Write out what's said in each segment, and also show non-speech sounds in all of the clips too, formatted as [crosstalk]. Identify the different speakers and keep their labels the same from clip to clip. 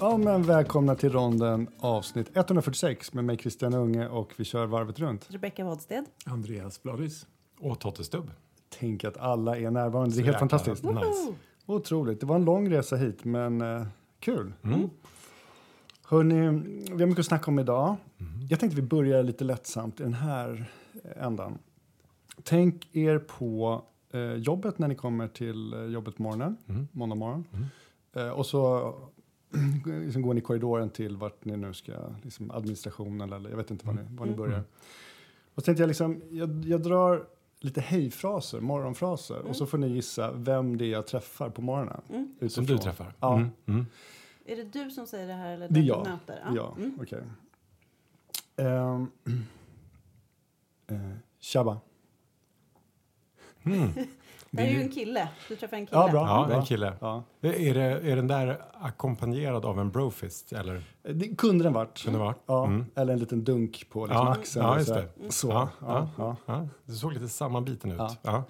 Speaker 1: Ja, men välkomna till ronden avsnitt 146 med mig Christian Unge och vi kör varvet runt.
Speaker 2: Rebecka Wadsted.
Speaker 3: Andreas Bladis.
Speaker 4: Och Totte Stubb.
Speaker 1: Tänk att alla är närvarande, det är
Speaker 4: Så
Speaker 1: helt fantastiskt.
Speaker 4: Nice.
Speaker 1: Otroligt. Det var en lång resa hit, men eh, kul.
Speaker 4: Mm.
Speaker 1: Hörrni, vi har mycket att snacka om idag. Jag tänkte vi börjar lite lättsamt i den här ändan. Tänk er på eh, jobbet när ni kommer till eh, jobbet morgonen,
Speaker 4: Mm.
Speaker 1: måndag morgon.
Speaker 4: Mm.
Speaker 1: Eh, och så liksom går ni i korridoren till vart ni nu ska, liksom administrationen eller jag vet inte var ni, var ni
Speaker 2: Mm.
Speaker 1: börjar. Och så tänkte jag liksom, jag, jag drar lite hejfraser, morgonfraser och så får ni gissa vem det är jag träffar på morgonen.
Speaker 2: Mm.
Speaker 4: Som du träffar?
Speaker 1: Ja.
Speaker 4: Mm. Mm.
Speaker 2: Är det du som säger det här eller
Speaker 1: Det är jag.
Speaker 2: du möter?
Speaker 1: Ja,
Speaker 2: Mm.
Speaker 1: okej. Ehm, [clears throat] eh, Shabba.
Speaker 4: Mm. [laughs]
Speaker 2: Det är ju en kille. Du träffar en kille.
Speaker 1: Ja, bra.
Speaker 4: Ja,
Speaker 1: bra.
Speaker 4: en kille.
Speaker 1: Ja.
Speaker 4: Är, det, är den där ackompanjerad av en brofist? Eller?
Speaker 1: Det kunde den varit.
Speaker 4: Kunde vara?
Speaker 1: Ja,
Speaker 4: Mm.
Speaker 1: eller en liten dunk på liksom,
Speaker 4: Ja,
Speaker 1: axeln.
Speaker 4: ja, just det.
Speaker 1: Så,
Speaker 4: Ja,
Speaker 1: ja,
Speaker 4: ja.
Speaker 1: ja.
Speaker 4: Ja, det såg lite sammanbiten ut.
Speaker 1: Ja.
Speaker 4: Ja.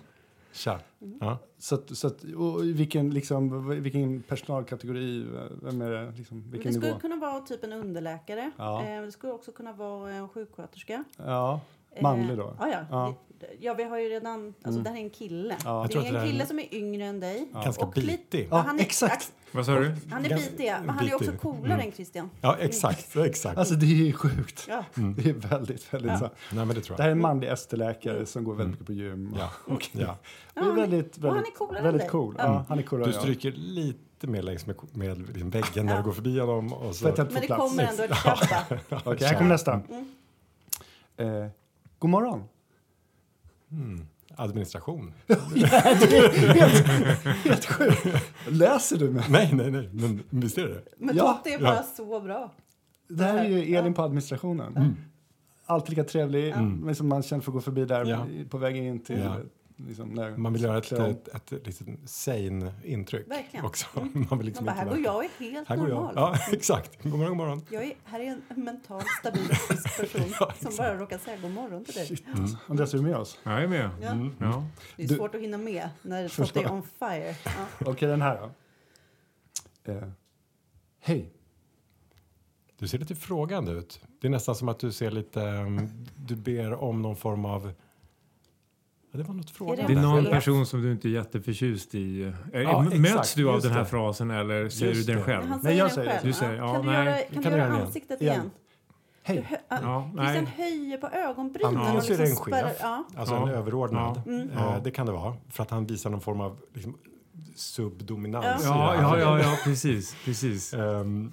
Speaker 4: Tja. Ja.
Speaker 1: Så, att, så att, vilken, liksom, vilken personalkategori, vem är det? Liksom,
Speaker 2: Men
Speaker 1: vilken
Speaker 2: det skulle
Speaker 1: nivå?
Speaker 2: kunna vara typ en underläkare.
Speaker 1: Ja.
Speaker 2: Eh, det skulle också kunna vara en sjuksköterska.
Speaker 1: Ja, manlig då?
Speaker 2: Ja, ja.
Speaker 1: Ja.
Speaker 2: Ja, vi har ju redan... Alltså,
Speaker 1: Mm.
Speaker 2: det här är en kille.
Speaker 1: Ja. Jag
Speaker 2: Det är en
Speaker 4: där är
Speaker 2: kille
Speaker 4: en-
Speaker 2: som är yngre än dig.
Speaker 4: Ganska
Speaker 2: Och lite-
Speaker 4: bitig.
Speaker 1: Ja,
Speaker 2: han är-
Speaker 1: exakt.
Speaker 3: Vad sa du?
Speaker 2: Han är bitig, men han är också coolare
Speaker 4: Mm.
Speaker 2: än Christian.
Speaker 4: ja, exakt. exakt.
Speaker 1: Alltså det är sjukt.
Speaker 2: Ja.
Speaker 1: Det är väldigt, väldigt
Speaker 4: Ja.
Speaker 1: så.
Speaker 4: Nej, men det tror
Speaker 1: Det här är
Speaker 4: jag.
Speaker 1: en manlig ST-läkare som går väldigt mycket på gym.
Speaker 4: Ja. [laughs]
Speaker 1: Och,
Speaker 4: Ja.
Speaker 1: och är väldigt,
Speaker 2: och han är
Speaker 1: väldigt,
Speaker 2: coolare än
Speaker 1: väldigt
Speaker 2: dig.
Speaker 1: cool.
Speaker 2: Ja.
Speaker 1: Ja, han är coolare.
Speaker 4: Du
Speaker 1: ja.
Speaker 4: stryker lite mer längs med, med liksom väggen när
Speaker 2: Ja.
Speaker 4: du går förbi honom. Och så.
Speaker 1: jag
Speaker 2: Men det kommer ändå ett tjabba. [laughs]
Speaker 1: Okej, här kommer nästa.
Speaker 2: Mm.
Speaker 1: God morgon.
Speaker 4: Mm. Administration. [laughs]
Speaker 1: Helt sjukt. Läser du mig?
Speaker 4: Nej, nej, nej. Men visst är det
Speaker 2: Men
Speaker 1: Ja.
Speaker 2: Totte är bara
Speaker 4: Ja.
Speaker 2: så bra.
Speaker 1: Det här är ju
Speaker 2: Ja.
Speaker 1: Elin på administrationen. Alltid lika trevlig,
Speaker 2: Ja.
Speaker 1: men som man känner för att gå förbi där
Speaker 4: Ja.
Speaker 1: på väg in till... Liksom, när
Speaker 4: Man vill göra ett,
Speaker 1: om.
Speaker 4: ett, ett, litet sane intryck
Speaker 2: Verkligen.
Speaker 4: också.
Speaker 2: Mm. [laughs]
Speaker 4: Man vill liksom
Speaker 2: Man bara, här går jag är helt
Speaker 4: Här går jag.
Speaker 2: normal.
Speaker 4: Ja, [laughs] exakt. God morgon, god morgon.
Speaker 2: Jag är, här är en mentalt stabil och person [laughs]
Speaker 4: Ja,
Speaker 2: som bara råkar säga god morgon till dig.
Speaker 1: Shit, alltså. Andreas, är du med oss?
Speaker 3: Jag är med.
Speaker 2: Ja.
Speaker 4: Mm.
Speaker 3: Ja.
Speaker 2: Det är
Speaker 1: Du-
Speaker 2: svårt att hinna med när Totte är on fire. Ja.
Speaker 1: Okej, den här då. Eh, Hej.
Speaker 4: Du ser lite frågande ut. Det är nästan som att du ser lite... um, Du ber om någon form av... Det var något frågande.
Speaker 3: Det är någon person som du inte är jätteförtjust i. Är-
Speaker 4: Ja,
Speaker 3: Möts
Speaker 4: exakt,
Speaker 3: du av den här
Speaker 4: det.
Speaker 3: frasen eller säger
Speaker 4: Just
Speaker 3: du den
Speaker 4: det.
Speaker 3: själv?
Speaker 2: Han
Speaker 1: Nej, jag säger
Speaker 2: själv.
Speaker 3: det. Du säger, ja,
Speaker 2: kan du
Speaker 3: nej.
Speaker 2: göra,
Speaker 4: Vi
Speaker 2: kan
Speaker 4: kan
Speaker 2: du
Speaker 4: göra
Speaker 2: göra
Speaker 4: igen.
Speaker 2: ansiktet
Speaker 1: Igen.
Speaker 2: igen? Du,
Speaker 1: Hej.
Speaker 2: hö- ja,
Speaker 3: Ja,
Speaker 2: Christian
Speaker 3: nej.
Speaker 2: höjer på ögonbrynen.
Speaker 4: Antingen
Speaker 2: och
Speaker 4: så är det en
Speaker 2: liksom spärrar-
Speaker 4: chef,
Speaker 2: Ja.
Speaker 4: alltså
Speaker 3: Ja.
Speaker 4: en överordnad.
Speaker 3: Ja.
Speaker 2: Mm.
Speaker 4: Eh,
Speaker 3: Ja.
Speaker 4: Det kan det vara. För att han visar någon form av liksom, subdominans.
Speaker 2: Ja.
Speaker 4: det
Speaker 3: Ja, ja, ja, ja precis. precis.
Speaker 4: Ehm,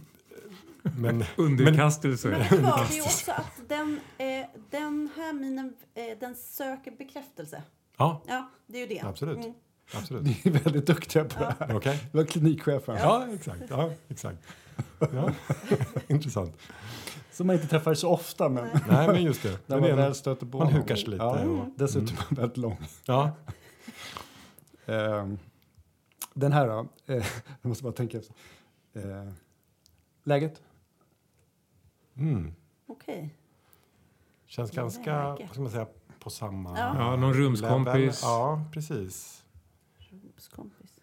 Speaker 4: men [laughs]
Speaker 3: Underkastelse.
Speaker 2: Men vad, det är också att den, eh, den här minen, eh, den söker bekräftelse.
Speaker 4: ja,
Speaker 2: Ja, det är ju det.
Speaker 4: absolut.
Speaker 2: Mm.
Speaker 4: absolut. [laughs]
Speaker 1: Ni är väldigt duktiga på det här.
Speaker 4: Okej.
Speaker 1: Det var klinikchefen.
Speaker 4: Ja, exakt. Ja, exakt. Ja. [laughs] Intressant.
Speaker 1: Som man inte träffar så ofta, men
Speaker 4: Nej, men just det.
Speaker 1: när
Speaker 4: Men
Speaker 1: man
Speaker 4: det är
Speaker 1: väl stöter på
Speaker 4: man
Speaker 1: honom.
Speaker 4: hukar sig lite.
Speaker 1: Ja,
Speaker 4: och-
Speaker 1: dessutom är han väldigt lång.
Speaker 4: ja.
Speaker 1: Ehm, den här då? Eh, jag måste bara tänka efter. Eh, läget?
Speaker 4: Mm.
Speaker 2: Okej.
Speaker 4: Känns ganska, vad ska man säga, på samma
Speaker 2: Ja.
Speaker 3: Ja, någon rumskompis.
Speaker 4: level. Ja, precis.
Speaker 2: Rumskompis.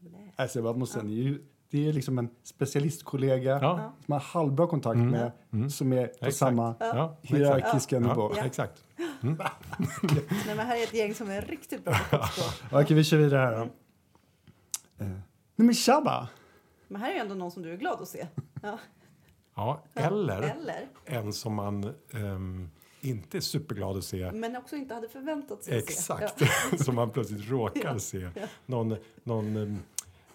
Speaker 2: Blä.
Speaker 1: Alltså, bara måste är ju, det är liksom en specialistkollega
Speaker 4: ja.
Speaker 2: Ja.
Speaker 1: som har halvbra kontakt
Speaker 4: Mm.
Speaker 1: med,
Speaker 4: Mm.
Speaker 1: som är på
Speaker 4: Exakt.
Speaker 1: samma
Speaker 4: Ja,
Speaker 1: hierarkiska nivå.
Speaker 4: Ja, exakt. Mm. [laughs]
Speaker 2: Nej, men här är ett gäng som är riktigt bra på. [laughs]
Speaker 1: Okej, vi kör vidare här då. Eh, nej men tjabba!
Speaker 2: Men här är ju ändå någon som du är glad att se. Ja.
Speaker 4: Ja, eller
Speaker 2: Eller,
Speaker 4: en som man ehm, inte är superglad att se.
Speaker 2: men också inte hade förväntat sig att
Speaker 4: Exakt,
Speaker 2: se. [laughs]
Speaker 4: som man plötsligt råkar
Speaker 2: Ja.
Speaker 4: se.
Speaker 2: Ja.
Speaker 4: Någon, någon ehm,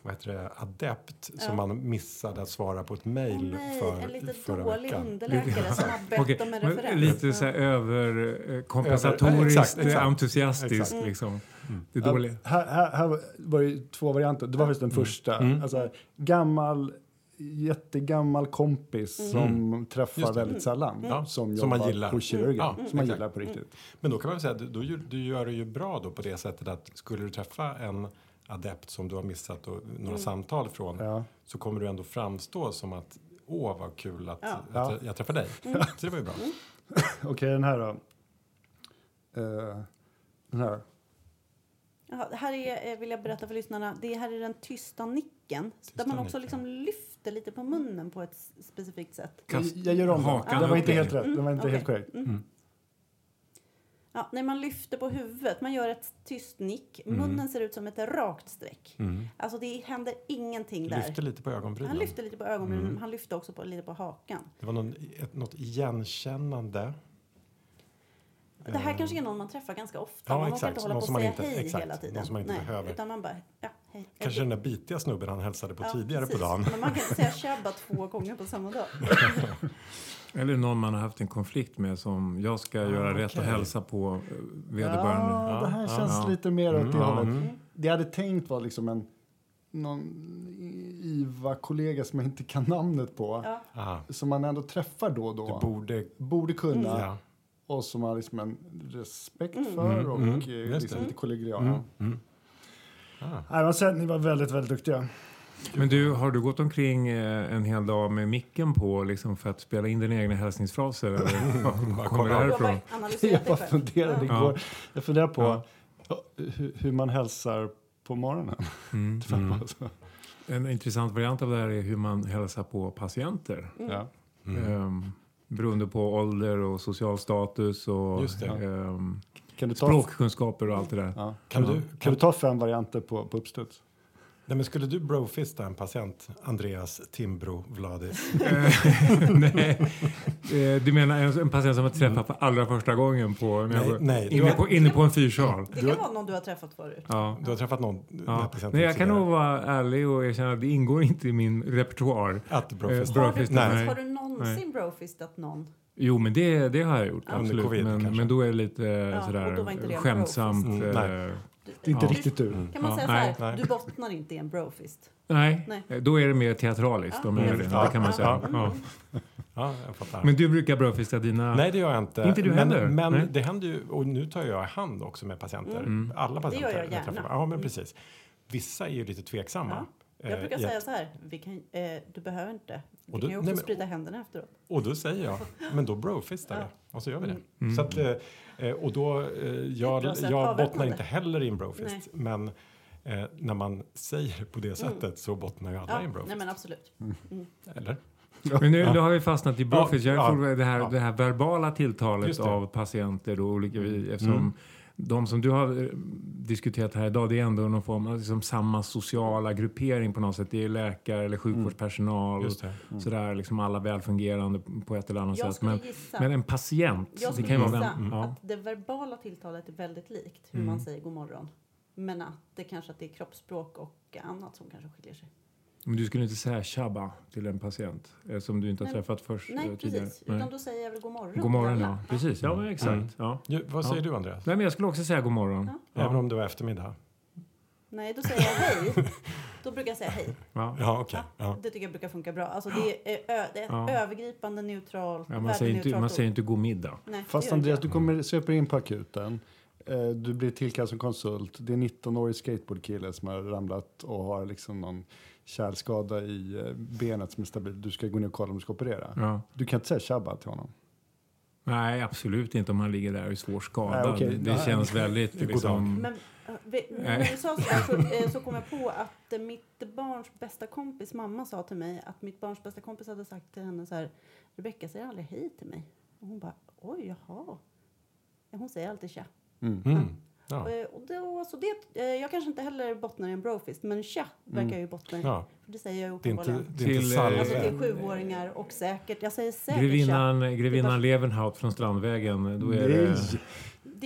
Speaker 4: vad heter det, adept som
Speaker 2: Ja.
Speaker 4: man missade att svara på ett mejl
Speaker 2: nej,
Speaker 4: för
Speaker 2: en lite
Speaker 4: förra
Speaker 2: dålig
Speaker 4: veckan.
Speaker 2: underläkare som har bett
Speaker 3: Okej,
Speaker 2: om en referens.
Speaker 3: lite så här överkompensatoriskt,
Speaker 4: Exakt, exakt.
Speaker 3: entusiastiskt.
Speaker 4: Exakt.
Speaker 2: Mm.
Speaker 3: Liksom. Det är
Speaker 1: Ja,
Speaker 3: dåligt.
Speaker 1: här, här, här var det två varianter. Det var faktiskt den första.
Speaker 4: Mm.
Speaker 1: Alltså, gammal, jättegammal kompis
Speaker 2: Mm.
Speaker 1: som träffar
Speaker 4: Just det.
Speaker 1: väldigt sällan.
Speaker 4: Ja,
Speaker 1: Som,
Speaker 4: som man gillar.
Speaker 1: på kirurgen.
Speaker 4: Ja,
Speaker 1: som man gillar på riktigt.
Speaker 4: Men då kan man väl säga att du, du, du gör det ju bra då på det sättet att skulle du träffa en adept som du har missat och några
Speaker 2: Mm.
Speaker 4: samtal från
Speaker 1: Ja.
Speaker 4: så kommer du ändå framstå som att åh vad kul att,
Speaker 2: Ja.
Speaker 4: att
Speaker 1: Ja.
Speaker 4: jag- träffar dig.
Speaker 2: Mm.
Speaker 4: Så det var ju bra. [laughs]
Speaker 1: Okej, den här då. Eh, den här.
Speaker 2: Här är, eh, vill jag berätta för lyssnarna, det här är den tysta nicken.
Speaker 4: Tysta
Speaker 2: där man också
Speaker 4: nicken.
Speaker 2: liksom lyfter lite på munnen på ett specifikt sätt.
Speaker 3: Kast-
Speaker 1: Jag gör om
Speaker 3: hakan.
Speaker 1: Det var inte
Speaker 3: upp.
Speaker 1: helt rätt. Det var inte
Speaker 2: okej.
Speaker 1: helt korrekt.
Speaker 2: Mm. Ja, när man lyfter på huvudet, man gör ett tyst nick. Munnen ser ut som ett rakt streck.
Speaker 4: Mm.
Speaker 2: Alltså det händer ingenting där.
Speaker 4: Lyfter lite på ögonbrynen.
Speaker 2: Han lyfter lite på ögonbrynen, men han lyfter också på, lite på hakan.
Speaker 4: Det var någon, ett, något igenkännande.
Speaker 2: Det här kanske är någon man träffar ganska ofta.
Speaker 4: Ja,
Speaker 2: man orkar
Speaker 4: exakt.
Speaker 2: inte hålla
Speaker 4: Någon
Speaker 2: på
Speaker 4: som
Speaker 2: och
Speaker 4: man
Speaker 2: säga
Speaker 4: inte-
Speaker 2: hej
Speaker 4: exakt.
Speaker 2: hela tiden.
Speaker 4: Någon som man inte
Speaker 2: Nej,
Speaker 4: behöver.
Speaker 2: Utan man bara, ja, hej.
Speaker 4: Kanske den där bitiga snubben han hälsade på
Speaker 2: Ja,
Speaker 4: tidigare
Speaker 2: precis.
Speaker 4: på dagen.
Speaker 2: Men man kan inte säga [laughs] tjabba två gånger på samma dag. [laughs]
Speaker 3: Eller någon man har haft en konflikt med som jag ska göra rätt och hälsa på eh, vederbörande.
Speaker 1: Ja, det här
Speaker 4: Ja,
Speaker 1: känns
Speaker 3: ja.
Speaker 1: lite mer åt det
Speaker 3: Mm,
Speaker 1: hållet.
Speaker 3: mm.
Speaker 1: Det jag hade tänkt var liksom en någon IVA-kollega som jag inte kan namnet på.
Speaker 2: Ja.
Speaker 1: Som man ändå träffar då och
Speaker 4: Du
Speaker 1: då.
Speaker 4: borde...
Speaker 1: Borde kunna.
Speaker 4: Ja.
Speaker 1: Och som man har liksom en respekt
Speaker 2: Mm.
Speaker 1: för
Speaker 4: Mm,
Speaker 1: och
Speaker 4: mm,
Speaker 1: eh, liksom
Speaker 4: det.
Speaker 1: lite kollegial.
Speaker 4: Mm. Mm. Ah.
Speaker 1: Nej, man säger att ni var väldigt, väldigt duktiga.
Speaker 3: Men du, har du gått omkring eh, en hel dag med micken på liksom, för att spela in dina egna hälsningsfraser? Eller [laughs] var kommer det härifrån? [laughs]
Speaker 1: Jag
Speaker 2: analyserat
Speaker 1: bara funderade
Speaker 3: Ja.
Speaker 1: igår. Jag funderar på
Speaker 3: Ja.
Speaker 1: hur, hur man hälsar på morgonen.
Speaker 3: Mm. [laughs]
Speaker 1: Mm. Alltså.
Speaker 3: En intressant variant av det här är hur man hälsar på patienter.
Speaker 1: Ja.
Speaker 4: Mm.
Speaker 3: Um, beroende på ålder och social status och
Speaker 1: ta,
Speaker 3: språkkunskaper och allt det där.
Speaker 1: ja.
Speaker 4: Kan, du,
Speaker 1: kan
Speaker 4: kan,
Speaker 1: du ta fem varianter på, på uppstuds?
Speaker 4: Nej, men skulle du brofista en patient, Andreas Timbro Vladis? [laughs]
Speaker 3: Nej. Eh, Du menar en, en patient som har träffat för allra första gången på, när jag
Speaker 4: Nej, nej,
Speaker 3: inne,
Speaker 4: har-
Speaker 3: på, inne på en fyrsal?
Speaker 2: Det kan vara någon du har träffat förut.
Speaker 3: Ja.
Speaker 4: Du har träffat någon
Speaker 3: Ja. Nej, jag kan nog vara ärlig och erkänna att det ingår inte i min repertoar.
Speaker 4: Att brofista?
Speaker 3: Eh,
Speaker 2: Har du,
Speaker 4: nej.
Speaker 2: har du någonsin brofistat någon?
Speaker 3: Jo, men det, det har jag gjort.
Speaker 2: Ja.
Speaker 4: Under
Speaker 3: Absolut.
Speaker 4: covid,
Speaker 3: men, men då är det lite
Speaker 2: och
Speaker 3: sådär
Speaker 2: då var inte det en
Speaker 3: skämtsamt.
Speaker 4: Mm, nej.
Speaker 3: eh,
Speaker 2: Du,
Speaker 1: Det är inte
Speaker 3: Ja.
Speaker 1: riktigt du.
Speaker 4: Mm.
Speaker 2: Kan man
Speaker 3: Ja,
Speaker 2: säga
Speaker 3: nej,
Speaker 2: så här,
Speaker 4: nej.
Speaker 2: du bottnar inte i en brofist?
Speaker 3: Nej,
Speaker 2: Nej.
Speaker 3: då är det mer teatraliskt.
Speaker 2: Ja,
Speaker 3: det. det kan man säga.
Speaker 2: Ja.
Speaker 3: Ja.
Speaker 4: Ja, jag fattar.
Speaker 3: Men du brukar brödfista dina...
Speaker 4: Nej, det gör jag inte.
Speaker 3: Inte du
Speaker 4: men,
Speaker 3: heller?
Speaker 4: Men
Speaker 3: Nej.
Speaker 4: det händer ju, och nu tar jag i hand också med patienter.
Speaker 3: Mm.
Speaker 4: Alla patienter.
Speaker 2: gör jag gärna.
Speaker 4: Ja, men precis. Vissa är ju lite tveksamma.
Speaker 2: Jag brukar
Speaker 4: Eh,
Speaker 2: säga så här, vi kan, eh, du behöver inte. Du
Speaker 4: Och
Speaker 2: kan
Speaker 4: då-
Speaker 2: ju också
Speaker 4: nej, men-
Speaker 2: sprita händerna efteråt.
Speaker 4: Och då säger jag, men då brofistar vi.
Speaker 2: Ja.
Speaker 4: Och så gör vi det.
Speaker 3: Mm.
Speaker 4: Så att, eh, eh, och då, eh, jag, jag bottnar inte heller i en brofist.
Speaker 2: Nej.
Speaker 4: Men eh, när man säger på det sättet så bottnar ju alla
Speaker 2: Ja,
Speaker 4: i en brofist.
Speaker 2: nej men absolut.
Speaker 4: Eller?
Speaker 3: Men nu, nu har vi fastnat i brofist. Jag
Speaker 4: Ja,
Speaker 3: tror det, här,
Speaker 4: ja.
Speaker 3: det här verbala tilltalet av patienter och olika vi eftersom
Speaker 4: Mm.
Speaker 3: De som du har eh, diskuterat här idag det är ändå någon form av liksom samma sociala gruppering på något sätt. Det är läkare eller sjukvårdspersonal
Speaker 4: Just det.
Speaker 3: och sådär liksom alla välfungerande på ett eller annat
Speaker 2: Jag
Speaker 3: sätt. Men,
Speaker 2: gissa,
Speaker 3: men en patient,
Speaker 2: jag
Speaker 3: det
Speaker 2: skulle
Speaker 3: kan ju vara
Speaker 2: gissa
Speaker 3: vem, ja.
Speaker 2: att det verbala tilltalet är väldigt likt hur
Speaker 3: Mm.
Speaker 2: man säger god morgon. Men att det kanske att det är kroppsspråk och annat som kanske skiljer sig.
Speaker 3: Men du skulle inte säga tjabba till en patient eh, som du inte har
Speaker 2: Nej.
Speaker 3: träffat först eh,
Speaker 2: Nej,
Speaker 3: tidigare?
Speaker 2: precis. Utan då säger jag väl god morgon.
Speaker 3: God morgon, ja. Precis, ja men exakt.
Speaker 4: Mm.
Speaker 3: Ja.
Speaker 4: Ju, vad säger
Speaker 3: Ja.
Speaker 4: du Andreas?
Speaker 3: Nej, men jag skulle också säga god morgon.
Speaker 2: Ja.
Speaker 4: Även om det var eftermiddag?
Speaker 2: Nej, då säger jag hej. [laughs] Då brukar jag säga hej.
Speaker 3: Ja.
Speaker 4: Ja, okej.
Speaker 2: Ja,
Speaker 4: Ja.
Speaker 2: Det tycker jag brukar funka bra. Alltså det är, ö, det är ett
Speaker 3: Ja.
Speaker 2: övergripande, neutralt,
Speaker 3: Ja, man, säger inte, man säger inte god middag.
Speaker 2: Nej,
Speaker 1: Fast Andreas, du kommer söper in på akuten. Eh, Du blir tillkallad som konsult. Det är en 19-årig skateboardkille som har ramlat och har liksom någon kärlskada i eh, benet som är stabil. Du ska gå ner och kolla om du ska operera.
Speaker 3: Ja.
Speaker 1: Du kan inte säga tjabba till honom.
Speaker 3: Nej, absolut inte om man ligger där och är svårt skadad.
Speaker 1: Nej, okej.
Speaker 3: Det
Speaker 1: Nej.
Speaker 3: känns väldigt [laughs]
Speaker 4: God
Speaker 3: liksom...
Speaker 2: Men, när du sa så, här, så, eh, så kom jag på att mitt barns bästa kompis mamma sa till mig att mitt barns bästa kompis hade sagt till henne så här Rebecka säger aldrig hej till mig. Och hon bara oj jaha. Ja, hon säger alltid tja.
Speaker 1: Mm.
Speaker 4: Mm. Ja.
Speaker 2: Eh, Och då, så det, eh, jag kanske inte heller bottnar i en brofist men tja verkar jag ju bottna i.
Speaker 4: Ja.
Speaker 2: För det säger jag
Speaker 4: Det är inte,
Speaker 2: uppenbarligen.
Speaker 4: det är inte
Speaker 3: Till, eh.
Speaker 2: Alltså till sjuåringar och säkert, jag säger säkert.
Speaker 3: Grevinnan, grevinnan Levenhaut från Strandvägen. Då är
Speaker 1: Nej!
Speaker 2: Det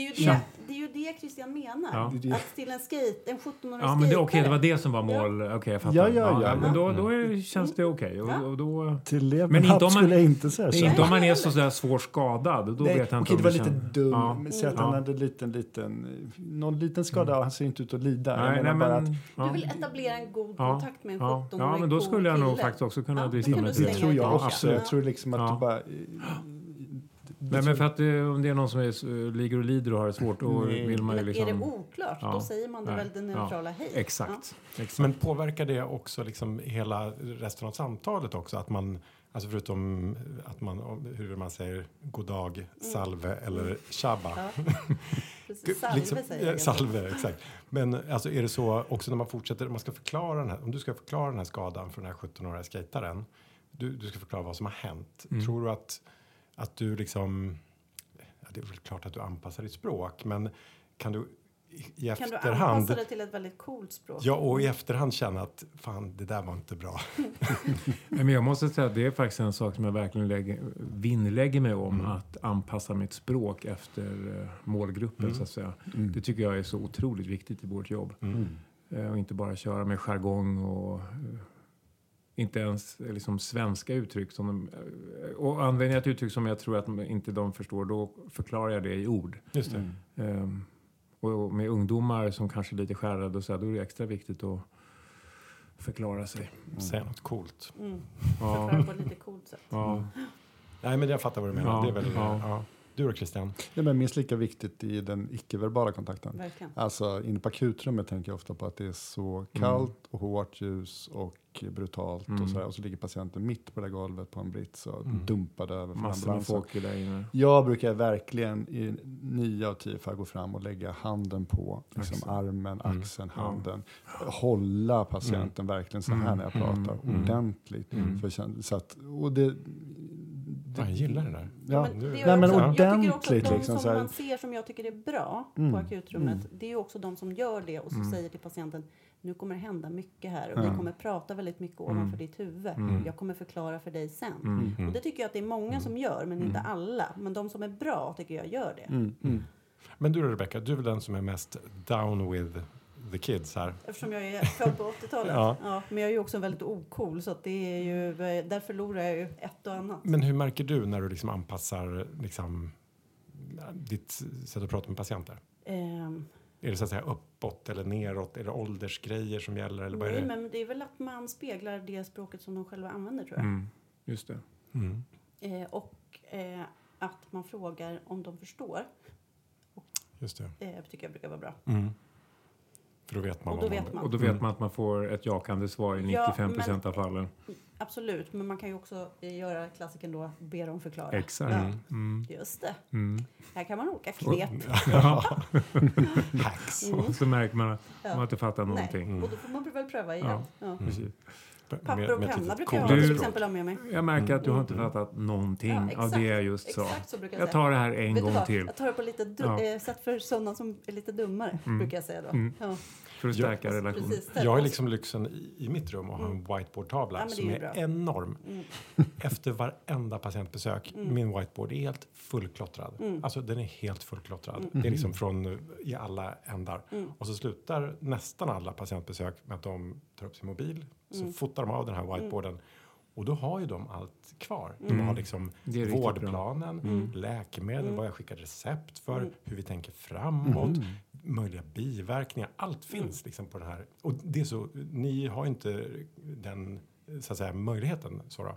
Speaker 2: är ju det, det, är ju det Christian menar.
Speaker 3: Ja.
Speaker 1: Det det.
Speaker 2: Att till en skate, en 17-årig
Speaker 3: ja, men det, okej, det var det som var mål. Okej, jag fattar.
Speaker 1: Ja, ja, ja.
Speaker 3: men då, då är, känns det okej. Och,
Speaker 2: Ja.
Speaker 3: och då,
Speaker 1: Till
Speaker 3: Men inte om man-
Speaker 1: skulle jag inte säga så.
Speaker 3: inte om man är så där svårt skadad. Då
Speaker 1: Nej,
Speaker 3: vet jag inte
Speaker 1: okej,
Speaker 3: om
Speaker 1: det var lite
Speaker 3: känns-
Speaker 1: dum.
Speaker 3: Ja.
Speaker 1: Säg att
Speaker 3: Ja.
Speaker 1: han hade en liten, liten, någon liten skada. Han ser inte ut att lida.
Speaker 3: Nej,
Speaker 1: jag
Speaker 3: nej, men,
Speaker 1: att
Speaker 3: ja.
Speaker 2: Du vill etablera en god
Speaker 3: Ja.
Speaker 2: kontakt med en
Speaker 3: Ja,
Speaker 2: 17-årig
Speaker 3: ja, men då skulle jag nog faktiskt också kunna
Speaker 2: Ja,
Speaker 3: drista mig till
Speaker 1: det
Speaker 2: slänga
Speaker 1: tror jag
Speaker 2: ja.
Speaker 1: också. Jag tror liksom att
Speaker 3: Ja.
Speaker 1: du bara...
Speaker 3: Nej, men för att eh, om det är någon som är, ligger och lider och har det svårt, då
Speaker 1: Nej.
Speaker 3: vill man ju
Speaker 2: Men är det
Speaker 3: liksom...
Speaker 2: oklart,
Speaker 3: Ja.
Speaker 2: då säger man det
Speaker 3: Nej.
Speaker 2: väl det neutrala hej.
Speaker 3: Exakt. exakt.
Speaker 4: Men påverkar det också liksom hela resten av samtalet också? Att man, alltså förutom att man, hur man säger god dag, salve eller tjabba.
Speaker 2: Ja. [laughs] Precis, salve
Speaker 4: liksom,
Speaker 2: säger jag.
Speaker 4: Salve, exakt. Men alltså, är det så också när man fortsätter, man ska förklara den här, om du ska förklara den här skadan för den här 17-åriga skejtaren, du, du ska förklara vad som har hänt.
Speaker 3: Mm.
Speaker 4: Tror du att, att du liksom, ja, det är väl klart att du anpassar ditt språk, men kan du i, i
Speaker 2: Kan du
Speaker 4: efterhand,
Speaker 2: anpassa det till ett väldigt coolt språk?
Speaker 4: ja och i efterhand känna att fan det där var inte bra. [laughs]
Speaker 3: Men jag måste säga att det är faktiskt en sak som jag verkligen lägger, vinnlägger mig om.
Speaker 4: Mm.
Speaker 3: Att anpassa mitt språk efter eh, målgruppen
Speaker 4: Mm.
Speaker 3: så att säga.
Speaker 1: Mm.
Speaker 3: Det tycker jag är så otroligt viktigt i vårt jobb.
Speaker 4: Mm.
Speaker 3: Eh, Och inte bara köra med jargong och eh, inte ens eh, liksom svenska uttryck. Som de, eh, och använder jag ett uttryck som jag tror att de inte de förstår, då förklarar jag det i ord.
Speaker 4: Just det.
Speaker 1: Mm.
Speaker 3: Ehm, och med ungdomar som kanske är lite skärrade och så här, då är det extra viktigt att förklara sig.
Speaker 4: Säga något coolt.
Speaker 2: Mm.
Speaker 3: Ja,
Speaker 2: Förklara på ett lite coolt sätt.
Speaker 3: ja.
Speaker 4: Nej men jag fattar vad du menar.
Speaker 3: Ja,
Speaker 4: det är väl,
Speaker 3: ja.
Speaker 4: ja. Du då Christian?
Speaker 1: Det är minst lika viktigt i den icke-verbala kontakten.
Speaker 2: Verkligen.
Speaker 1: Alltså inne på akutrummet tänker jag ofta på att det är så kallt och hårt ljus och brutalt
Speaker 3: Mm.
Speaker 1: och så här. Och så ligger patienten mitt på det där golvet på en brits och
Speaker 4: Mm.
Speaker 1: dumpad över från
Speaker 3: Massor med folk är där inne.
Speaker 1: Jag brukar verkligen i nio av tio fall gå fram och lägga handen på liksom,
Speaker 3: Axeln.
Speaker 1: armen,
Speaker 4: Mm.
Speaker 1: axeln, handen. Hålla patienten verkligen så här
Speaker 3: Mm.
Speaker 1: när jag pratar
Speaker 3: Mm.
Speaker 1: ordentligt.
Speaker 3: Mm.
Speaker 1: För, så att, och det,
Speaker 4: jag gillar det där.
Speaker 1: Ja.
Speaker 2: men det
Speaker 4: Nej,
Speaker 1: men
Speaker 2: också, jag tycker också
Speaker 1: ordentligt
Speaker 2: att de
Speaker 1: liksom,
Speaker 2: som man ser som jag tycker är bra på
Speaker 1: Mm.
Speaker 2: akutrummet,
Speaker 1: Mm.
Speaker 2: det är ju också de som gör det och så
Speaker 3: Mm.
Speaker 2: säger till patienten nu kommer det hända mycket här och vi kommer prata väldigt mycket
Speaker 3: Mm.
Speaker 2: ovanför ditt huvud.
Speaker 3: Mm.
Speaker 2: Jag kommer förklara för dig sen.
Speaker 3: Mm.
Speaker 2: Och det tycker jag att det är många som gör, men inte
Speaker 3: Mm.
Speaker 2: alla. Men de som är bra tycker jag gör det.
Speaker 1: mm, mm.
Speaker 4: Men du Rebecca, du är väl den som är mest down with the kids här?
Speaker 2: Eftersom jag är född på 80-talet. [laughs]
Speaker 4: Ja.
Speaker 2: ja. men jag är ju också väldigt ocool så att det är ju, där förlorar jag ju ett och annat.
Speaker 4: Men hur märker du när du liksom anpassar liksom, ditt sätt att prata med patienter?
Speaker 2: Ehm,
Speaker 4: Är det så att säga uppåt eller neråt? Är det åldersgrejer som gäller? Eller
Speaker 2: nej,
Speaker 4: det?
Speaker 2: men det är väl att man speglar det språket som de själva använder tror jag.
Speaker 3: Mm. Just det.
Speaker 4: Mm.
Speaker 2: Eh, och eh, att man frågar om de förstår.
Speaker 4: Just det.
Speaker 2: Eh, tycker jag brukar vara bra.
Speaker 4: Mm. För då vet man
Speaker 2: Och då
Speaker 4: vad
Speaker 2: vet man.
Speaker 3: Och då vet man att man får ett jakande svar i
Speaker 2: Ja,
Speaker 3: 95 procent av fallen.
Speaker 2: Absolut, men man kan ju också göra klassiken då, be dem förklara.
Speaker 3: Exakt.
Speaker 2: Ja,
Speaker 3: Mm. Mm.
Speaker 2: just det.
Speaker 3: Mm.
Speaker 2: Här kan man olika knep. [laughs]
Speaker 3: Ja.
Speaker 4: Hacks.
Speaker 2: Mm.
Speaker 3: Och så märker man att
Speaker 2: Ja.
Speaker 3: man inte fattar
Speaker 2: Nej,
Speaker 3: någonting.
Speaker 4: Mm.
Speaker 2: och då får man väl pröva igen.
Speaker 3: Ja.
Speaker 2: Papper och penna brukar jag
Speaker 3: Du-
Speaker 2: till exempel ha med mig.
Speaker 3: Jag märker att du har
Speaker 2: Mm.
Speaker 3: inte fattat någonting
Speaker 2: Ja,
Speaker 3: av det jag just sa.
Speaker 2: Jag,
Speaker 3: tar det här en
Speaker 2: Vet
Speaker 3: gång till
Speaker 2: Jag tar det på lite
Speaker 3: Ja.
Speaker 2: eh, sätt för sådana som är lite dummare,
Speaker 3: Mm.
Speaker 2: brukar jag säga då.
Speaker 3: Mm.
Speaker 2: Ja,
Speaker 3: för att stärka relationen.
Speaker 2: precis.
Speaker 4: Jag har liksom lyxen i, i mitt rum att ha en whiteboardtavla
Speaker 2: Ja, det är
Speaker 4: som är enorm.
Speaker 2: Mm.
Speaker 4: Efter varenda patientbesök, min whiteboard är helt fullklottrad.
Speaker 2: Mm.
Speaker 4: Alltså den är helt fullklottrad. Det är liksom från i alla ändar.
Speaker 2: Mm.
Speaker 4: Och så slutar nästan alla patientbesök med att de tar upp sin mobil, så
Speaker 2: Mm.
Speaker 4: fotar de av den här whiteboarden. Och då har ju de allt kvar. De
Speaker 3: Mm.
Speaker 4: har liksom vårdplanen,
Speaker 2: Mm.
Speaker 4: läkemedel,
Speaker 2: Mm.
Speaker 4: vad jag skickar recept för,
Speaker 2: Mm.
Speaker 4: hur vi tänker framåt,
Speaker 1: Mm.
Speaker 4: möjliga biverkningar. Allt
Speaker 2: Mm.
Speaker 4: finns liksom på den här. Och det är så, ni har inte den så att säga, möjligheten. Så.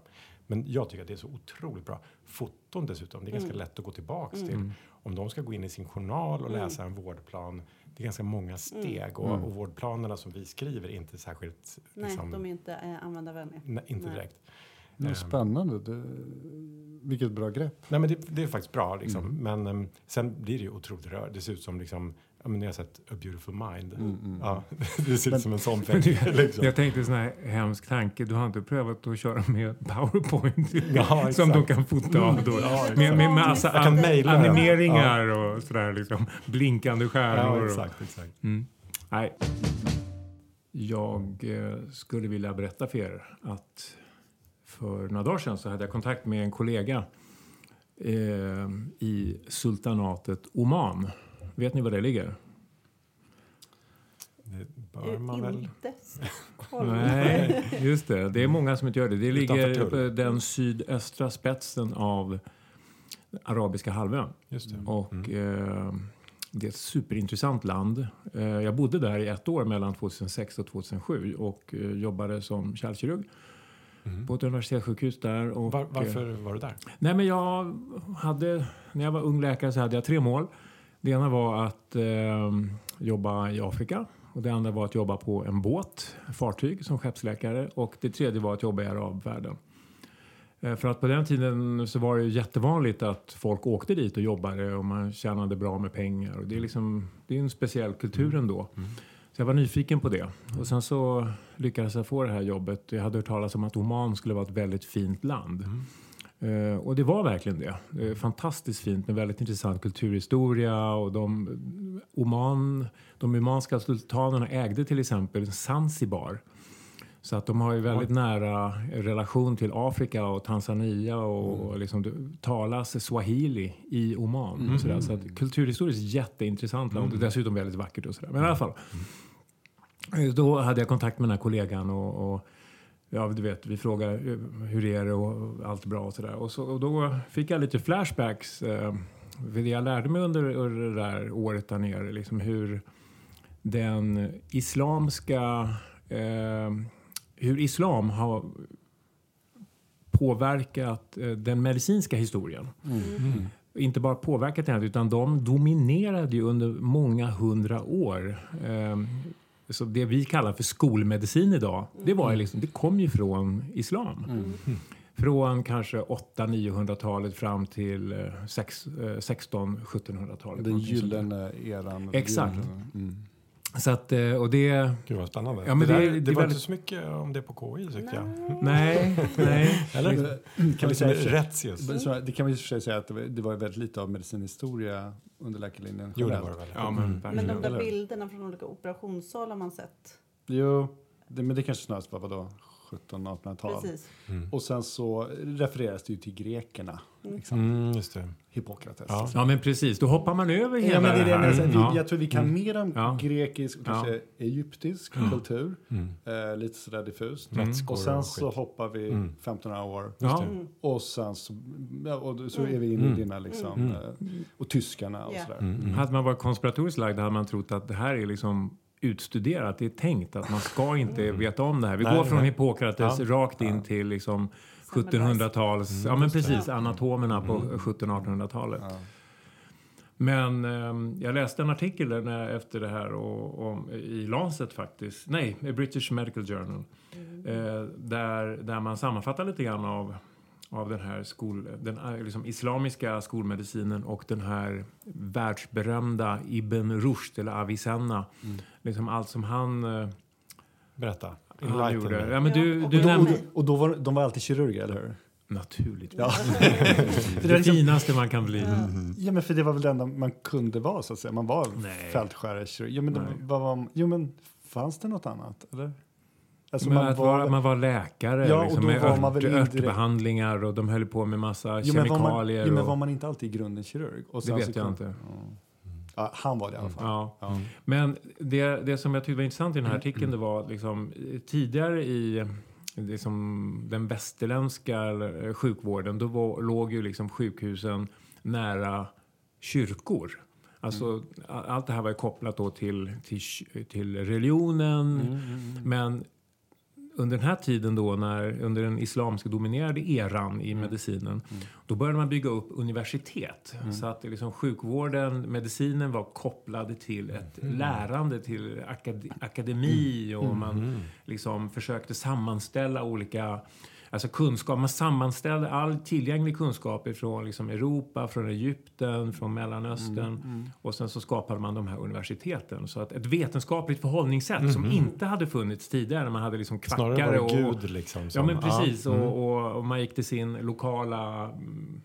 Speaker 4: Men jag tycker att det är så otroligt bra. Foton dessutom, det är ganska
Speaker 2: Mm.
Speaker 4: lätt att gå tillbaks
Speaker 2: Mm.
Speaker 4: till.
Speaker 3: Mm.
Speaker 4: Om de ska gå in i sin journal och
Speaker 2: Mm.
Speaker 4: läsa en vårdplan, det är ganska många steg. Och,
Speaker 1: Mm.
Speaker 4: och vårdplanerna som vi skriver är inte särskilt,
Speaker 2: Nej,
Speaker 4: liksom,
Speaker 2: de är inte eh, användarvänliga.
Speaker 4: nej, inte
Speaker 2: Nej.
Speaker 4: direkt.
Speaker 1: Det är
Speaker 4: Ehm.
Speaker 1: spännande. Det, vilket bra grepp.
Speaker 4: Nej, men det, det är faktiskt bra. Liksom.
Speaker 1: Mm.
Speaker 4: Men em, sen blir det ju otroligt rör. Det ser ut som liksom, ja, men ni har sett A Beautiful Mind.
Speaker 1: Mm, mm.
Speaker 4: Ja, [laughs] det ser ut som en sån [laughs] film. liksom.
Speaker 3: Jag tänkte sån här hemsk tanke. Du har inte prövat att köra med Powerpoint? [laughs]
Speaker 4: Ja,
Speaker 3: som de kan fota av då.
Speaker 4: Ja,
Speaker 3: Med, med massa
Speaker 4: Jag den.
Speaker 3: animeringar och sådär liksom. Blinkande stjärnor.
Speaker 4: Ja, exakt, exakt.
Speaker 3: Mm. Nej. Jag eh, skulle vilja berätta för er att för några dagar sedan så hade jag kontakt med en kollega eh, i sultanatet Oman. Vet ni var det ligger?
Speaker 4: Det bör man
Speaker 2: Eh,
Speaker 4: väl...
Speaker 2: Inte Stockholm. [laughs]
Speaker 3: Nej, just det. Det är många som inte gör det. Det ligger på den sydöstra spetsen av arabiska halvön.
Speaker 4: Just det.
Speaker 3: Och
Speaker 4: Mm.
Speaker 3: eh, det är ett superintressant land. Eh, jag bodde där i ett år mellan 2006 och 2007 och eh, jobbade som kärlkirurg
Speaker 4: Mm.
Speaker 3: på ett universitetssjukhus där. Och,
Speaker 4: Var,
Speaker 3: eh,
Speaker 4: varför var du där?
Speaker 3: Nej, men jag hade, när jag var ung läkare så hade jag tre mål. Det ena var att eh, jobba i Afrika. Och det andra var att jobba på en båt, fartyg, som skeppsläkare. Och det tredje var att jobba i arabvärlden. Eh, För att på den tiden så var det ju jättevanligt att folk åkte dit och jobbade och man tjänade bra med pengar. Och det är liksom, det är en speciell kultur ändå. Så jag var nyfiken på det. Och sen så lyckades jag få det här jobbet. Jag hade hört talas om att Oman skulle vara ett väldigt fint land. Eh, och det var verkligen det. fantastiskt fint med väldigt intressant kulturhistoria. Och de, Oman, de omanska sultanerna ägde till exempel Zanzibar. Så att de har ju väldigt nära relation till Afrika och Tanzania och liksom det talas swahili i Oman. Och sådär. Så att kulturhistoriskt jätteintressant land och dessutom väldigt vackert och sådär. Men i alla fall. Eh, Då hade jag kontakt med den här kollegan och, och ja, du vet, vi frågade eh, hur är det och allt bra och sådär. Och, så, och då fick jag lite flashbacks. Eh, för det jag lärde mig under, under det där året där nere, liksom hur den islamska eh, hur islam har påverkat eh, den medicinska historien. Inte bara påverkat den, utan de dominerade ju under många hundra år. Eh, så det vi kallar för skolmedicin idag, det, var ju liksom, det kom ju från islam. Från kanske 800-900-talet fram till eh, sex- eh, 1600-1700-talet.
Speaker 1: Den gyllene eran.
Speaker 3: Exakt.
Speaker 1: Mm.
Speaker 3: Så att, eh, och det...
Speaker 4: Gud vad spännande.
Speaker 3: Ja, men
Speaker 4: det,
Speaker 3: det-
Speaker 4: där,
Speaker 3: det
Speaker 4: det,
Speaker 3: är
Speaker 4: var
Speaker 3: väldigt-
Speaker 4: inte så mycket om det på KI tyckte jag.
Speaker 3: Nej, nej.
Speaker 4: Eller?
Speaker 1: Kan vi
Speaker 4: Liksom
Speaker 1: säga, det kan vi i och för sig säga att det var, det var väldigt lite av medicinhistoria under läkarlinjen.
Speaker 4: Jo, det var det väl.
Speaker 3: Ja, men
Speaker 4: Mm.
Speaker 2: Men de där bilderna från olika operationssalar man sett.
Speaker 1: Jo, det, men det kanske snarast var vadå, 1700-1800-tal.
Speaker 2: Precis.
Speaker 4: Mm.
Speaker 1: Och sen så refereras det ju till grekerna. Liksom.
Speaker 4: Mm, just det.
Speaker 1: Hippokrates.
Speaker 4: Ja.
Speaker 3: Ja, men precis. Då hoppar man över hela
Speaker 1: Ja, men det är det jag
Speaker 3: här.
Speaker 1: menar. Vi,
Speaker 3: Ja.
Speaker 1: Jag tror vi kan mer om
Speaker 3: Ja.
Speaker 1: grekisk och
Speaker 3: Ja.
Speaker 1: kanske egyptisk kultur.
Speaker 4: Mm.
Speaker 1: Eh, lite sådär diffust. Och sen
Speaker 4: och
Speaker 1: så hoppar vi
Speaker 4: Mm.
Speaker 1: 1500 år.
Speaker 3: Ja.
Speaker 2: Mm.
Speaker 1: Och sen så, ja, och så är vi inne i
Speaker 4: Mm.
Speaker 1: dina liksom.
Speaker 4: Mm.
Speaker 1: eh, Och tyskarna och
Speaker 2: Ja.
Speaker 1: sådär.
Speaker 4: Mm. Mm.
Speaker 3: Hade man varit konspiratoriskt lagd hade man trott att det här är liksom utstuderat. Det är tänkt att man ska inte veta om det här. Vi
Speaker 4: Nej,
Speaker 3: går från
Speaker 4: nej.
Speaker 3: Hippokrates
Speaker 4: Ja.
Speaker 3: rakt in till liksom 1700-tals... Ja, men precis. Anatomerna på 1700-1800-talet.
Speaker 1: Ja.
Speaker 3: Men ehm, jag läste en artikel när, efter det här och, och, i Lancet faktiskt. Nej, i British Medical Journal. Eh, där, där man sammanfattar lite grann av, av den här skol, den eh, liksom islamiska skolmedicinen och den här världsberömda Ibn Rushd eller Avicenna. Liksom allt som han, eh,
Speaker 4: Berätta.
Speaker 3: han gjorde. Ja, men du,
Speaker 2: Ja,
Speaker 3: du
Speaker 1: Och, då, och,
Speaker 3: nämnde...
Speaker 1: då- och då var, de var alltid kirurger, eller hur?
Speaker 3: Naturligtvis.
Speaker 1: Ja. [laughs]
Speaker 3: Det, det finaste man kan bli.
Speaker 1: ja, men för det var väl det enda man kunde vara, så att säga. Man var
Speaker 3: Nej.
Speaker 1: fältskärarekirurg. Ja, men de,
Speaker 3: Nej.
Speaker 1: vad var, jo, men fanns det något annat, eller? Alltså,
Speaker 3: men
Speaker 1: man
Speaker 3: att
Speaker 1: var-
Speaker 3: vara, man var läkare
Speaker 1: Ja, och
Speaker 3: liksom,
Speaker 1: då
Speaker 3: med
Speaker 1: var man väl
Speaker 3: ört, örtbehandlingar och de höll på med massa
Speaker 1: Jo, men var man,
Speaker 3: kemikalier.
Speaker 1: jo, men
Speaker 3: och,
Speaker 1: var man inte alltid i grunden kirurg? Och
Speaker 3: det vet
Speaker 1: så
Speaker 3: jag inte.
Speaker 1: Ja. Ja, han var det i alla fall.
Speaker 3: Ja.
Speaker 1: Ja.
Speaker 3: Men det, det som jag tyckte var intressant i den här artikeln det var liksom, tidigare i liksom, den västerländska eh, sjukvården då var, låg ju liksom sjukhusen nära kyrkor. Alltså, a- Allt det här var kopplat då till, till, till religionen. Men under den här tiden då, när, under den islamska dominerade eran i medicinen, då började man bygga upp universitet. Så att liksom sjukvården, medicinen var kopplade till ett lärande, till akad akademi och man liksom försökte sammanställa olika Alltså kunskap, man sammanställde all tillgänglig kunskap från liksom Europa, från Egypten, från Mellanöstern och sen så skapade man de här universiteten. Så att ett vetenskapligt förhållningssätt som inte hade funnits tidigare när man hade liksom
Speaker 4: Snarare
Speaker 3: kvackare
Speaker 4: var det
Speaker 3: och...
Speaker 4: Gud liksom.
Speaker 3: Ja
Speaker 4: som-
Speaker 3: men precis
Speaker 4: Ja. Mm.
Speaker 3: och, och, och man gick till sin lokala mm,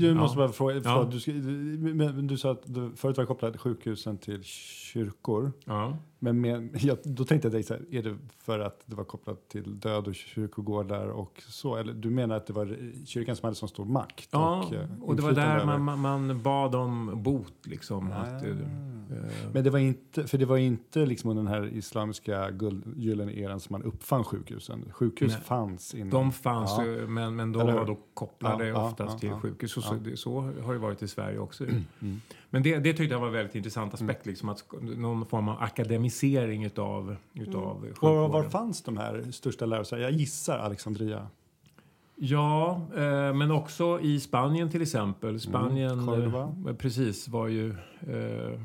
Speaker 1: Jag måste
Speaker 3: Ja.
Speaker 1: bara fråga,
Speaker 3: Ja.
Speaker 1: förlåt, du, ska- men, du sa att du förut var kopplad sjukhusen till kyrkor.
Speaker 3: Ja.
Speaker 1: Men med, [laughs] jag, då tänkte jag direkt så här, är det för att det var kopplat till död och kyrkogårdar och så? Eller du menar att det var kyrkan som hade så stor makt?
Speaker 3: Ja,
Speaker 1: och, eh,
Speaker 3: och det var där man, man, man bad om bot liksom. Att,
Speaker 1: Ah. Men det var inte, för det var inte liksom den här islamiska guld, gyllene eran som man uppfann sjukhusen. Sjukhus
Speaker 3: Nej.
Speaker 1: fanns innan.
Speaker 3: de fanns
Speaker 1: Ja.
Speaker 3: ju, men, men de var då kopplade
Speaker 1: Ja,
Speaker 3: oftast
Speaker 1: ja,
Speaker 3: till sjukhus. Och så.
Speaker 1: Mm.
Speaker 3: det, så har det varit i Sverige också. Men det, det tyckte jag var en väldigt intressant aspekt. Liksom, att någon form av akademisering utav, utav
Speaker 1: och
Speaker 3: sjukvården.
Speaker 1: var fanns de här största lärosätena? Jag gissar Alexandria.
Speaker 3: Ja, eh, men också i Spanien till exempel. Spanien
Speaker 1: Mm,
Speaker 3: eh, precis var ju eh,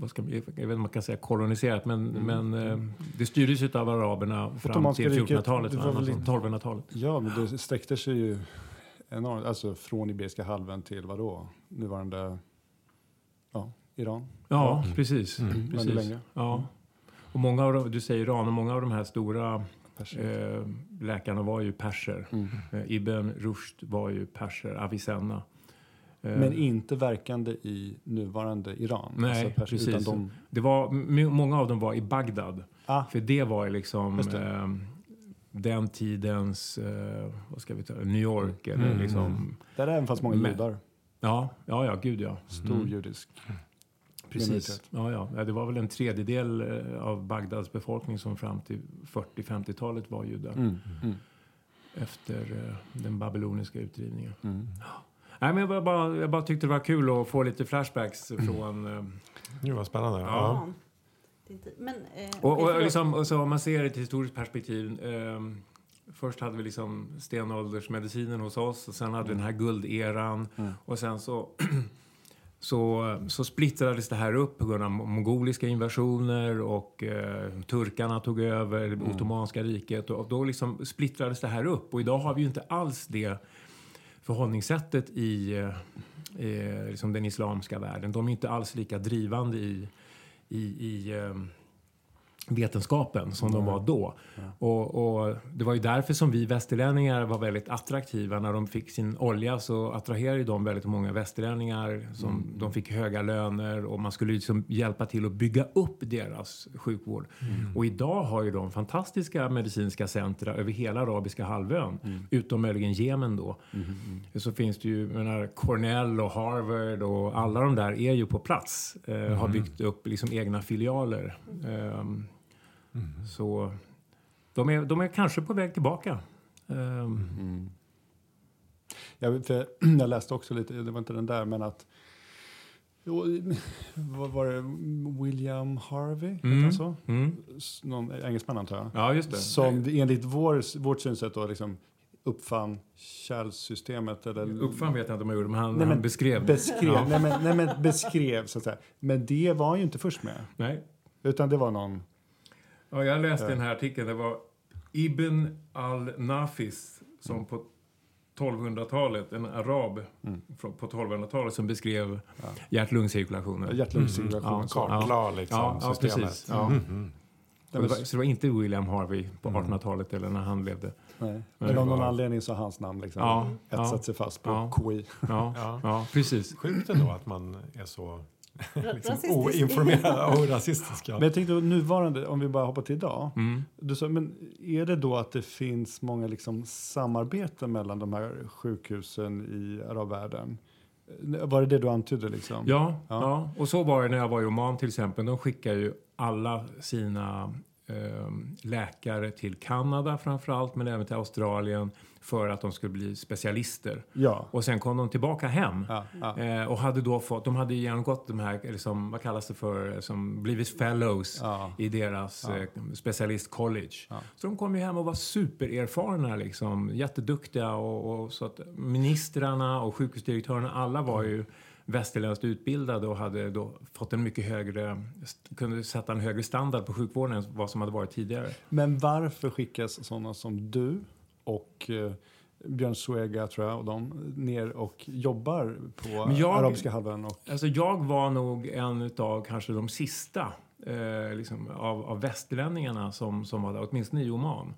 Speaker 3: vad ska, man- jag vet inte om man kan säga koloniserat, men, men eh, det styrdes ju av araberna fram till
Speaker 1: riket,
Speaker 3: 1400-talet,
Speaker 1: det
Speaker 3: va?
Speaker 1: var väl
Speaker 3: Alltså
Speaker 1: lite-
Speaker 3: 1200-talet.
Speaker 1: Ja, men det sträckte sig ju enormt. Alltså från Iberiska halvön till vad då? Nuvarande ja, Iran.
Speaker 3: Ja, precis.
Speaker 1: Väldigt
Speaker 3: precis.
Speaker 1: länge.
Speaker 3: Ja. Och många av de, du säger Iran, och många av de här stora eh, läkarna var ju perser.
Speaker 1: Mm.
Speaker 3: Eh, Ibn Rushd var ju perser, Avicenna. Eh,
Speaker 1: Men inte verkande i nuvarande Iran.
Speaker 3: Nej,
Speaker 1: perser,
Speaker 3: precis.
Speaker 1: Utan de,
Speaker 3: det var, många av dem var i Bagdad.
Speaker 1: ah,
Speaker 3: För det var liksom
Speaker 1: det.
Speaker 3: eh, den tidens, eh, vad ska vi ta, New York eller
Speaker 1: Mm.
Speaker 3: liksom.
Speaker 1: där även fanns många
Speaker 3: Men-
Speaker 1: judar.
Speaker 3: Ja, ja, ja, gud ja.
Speaker 1: Stor
Speaker 3: Mm.
Speaker 1: judisk.
Speaker 3: Precis. ja. Ja, Det var väl en tredjedel eh, av Bagdads befolkning som fram till 40-50-talet var judar.
Speaker 1: Mm. Mm.
Speaker 3: Efter eh, den babyloniska utdrivningen.
Speaker 1: Mm.
Speaker 3: Nej, men jag, bara- jag bara tyckte det var kul att få lite flashbacks
Speaker 1: Mm.
Speaker 3: från... Eh,
Speaker 4: Nu var spännande.
Speaker 3: Ja.
Speaker 4: Ja.
Speaker 2: Men, eh,
Speaker 3: och, och, liksom, och så om man ser det i ett historiskt perspektiv. ehm, först hade vi liksom stenåldersmedicinen hos oss och sen hade vi den här gulderan.
Speaker 1: Mm.
Speaker 3: Och sen så, [clears throat] så, så splittrades det här upp på grund av mongoliska invasioner och eh, turkarna tog över det ottomanska riket. Och då liksom splittrades det här upp. Och idag har vi ju inte alls det förhållningssättet i eh, liksom den islamska världen. De är inte alls lika drivande i, i, i eh, vetenskapen som de var då. Och, och det var ju därför som vi västerlänningar var väldigt attraktiva. När de fick sin olja så attraherade de väldigt många västerlänningar. Som, De fick höga löner och man skulle liksom hjälpa till att bygga upp deras sjukvård. Och idag har ju de fantastiska medicinska centra över hela arabiska halvön. Utom möjligen Jemen då. Så finns det ju, menar, Cornell och Harvard och alla de där är ju på plats. Eh, Har byggt upp liksom egna filialer. Ehm, Så de är, de är kanske på väg tillbaka.
Speaker 1: Mm. Jag, för [clears throat] jag läste också lite, det var inte den där, men att vad var det? William Harvey?
Speaker 3: Mm.
Speaker 1: han så?
Speaker 3: mm.
Speaker 1: Någon engelsman antar jag.
Speaker 3: Ja, just det.
Speaker 1: Som enligt vår, vårt synsätt då liksom uppfann källsystemet. Eller
Speaker 3: Uppfann vet jag inte om jag gjorde, men han,
Speaker 1: Nej, men
Speaker 3: han beskrev.
Speaker 1: beskrev,
Speaker 3: Ja.
Speaker 1: nej, men, nej, men beskrev så att säga. Men det var han ju inte först med.
Speaker 3: Nej.
Speaker 1: Utan det var någon...
Speaker 3: Ja, jag läste den här artikeln. Det var Ibn al-Nafis som på 1200-talet, en arab
Speaker 1: Mm.
Speaker 3: på 1200-talet som beskrev
Speaker 1: Ja.
Speaker 3: hjärt-lungscirkulationen.
Speaker 1: Hjärt-lungscirkulation.
Speaker 3: Ja,
Speaker 1: så.
Speaker 4: Kartlade liksom
Speaker 3: Ja, ja,
Speaker 4: systemet.
Speaker 3: precis. Ja.
Speaker 4: Mm, mm.
Speaker 3: Det var, så det var inte William Harvey på
Speaker 1: Mm.
Speaker 3: 1800-talet eller när han levde.
Speaker 1: Nej.
Speaker 3: Men
Speaker 1: Men av någon
Speaker 4: var-
Speaker 1: anledning så har hans namn liksom
Speaker 3: Ja,
Speaker 1: etsat
Speaker 3: ja.
Speaker 1: sig fast på
Speaker 3: Ja.
Speaker 1: KI.
Speaker 3: Ja, [laughs]
Speaker 4: Ja.
Speaker 3: ja precis.
Speaker 4: Sjukt ändå att man är så [laughs] liksom,
Speaker 2: rasistisk.
Speaker 4: oinformerad och [laughs] rasistiska.
Speaker 1: Men jag tänkte nuvarande, om vi bara hoppar till idag.
Speaker 3: Mm.
Speaker 1: Du sa, men är det då att det finns många liksom samarbeten mellan de här sjukhusen i arabvärlden? Var det det du antydde? Liksom?
Speaker 3: Ja,
Speaker 1: Ja.
Speaker 3: ja. och så var det när jag var i Oman till exempel. De skickar ju alla sina eh, läkare till Kanada framförallt, men även till Australien för att de skulle bli specialister.
Speaker 1: Ja.
Speaker 3: Och sen kom de tillbaka hem.
Speaker 1: ja, ja.
Speaker 3: Eh, och hade då fått, de hade genomgått de här, liksom, vad kallas det för, som blivit fellows i deras
Speaker 1: Ja.
Speaker 3: eh, specialistcollege. Så de kom ju hem och var supererfarna, liksom, jätteduktiga. Och, och så att ministrarna och sjukhusdirektörerna, alla var ju västerländskt utbildade och hade då fått en mycket högre, kunde sätta en högre standard på sjukvården än vad som hade varit tidigare.
Speaker 1: Men varför skickas sådana som du och eh, Björn Suega tror jag och de ner och jobbar på
Speaker 3: jag-
Speaker 1: arabiska halvön? Och,
Speaker 3: Alltså jag var nog en av kanske de sista eh, liksom, av, av västerlänningarna som, som var där, åtminstone i Oman.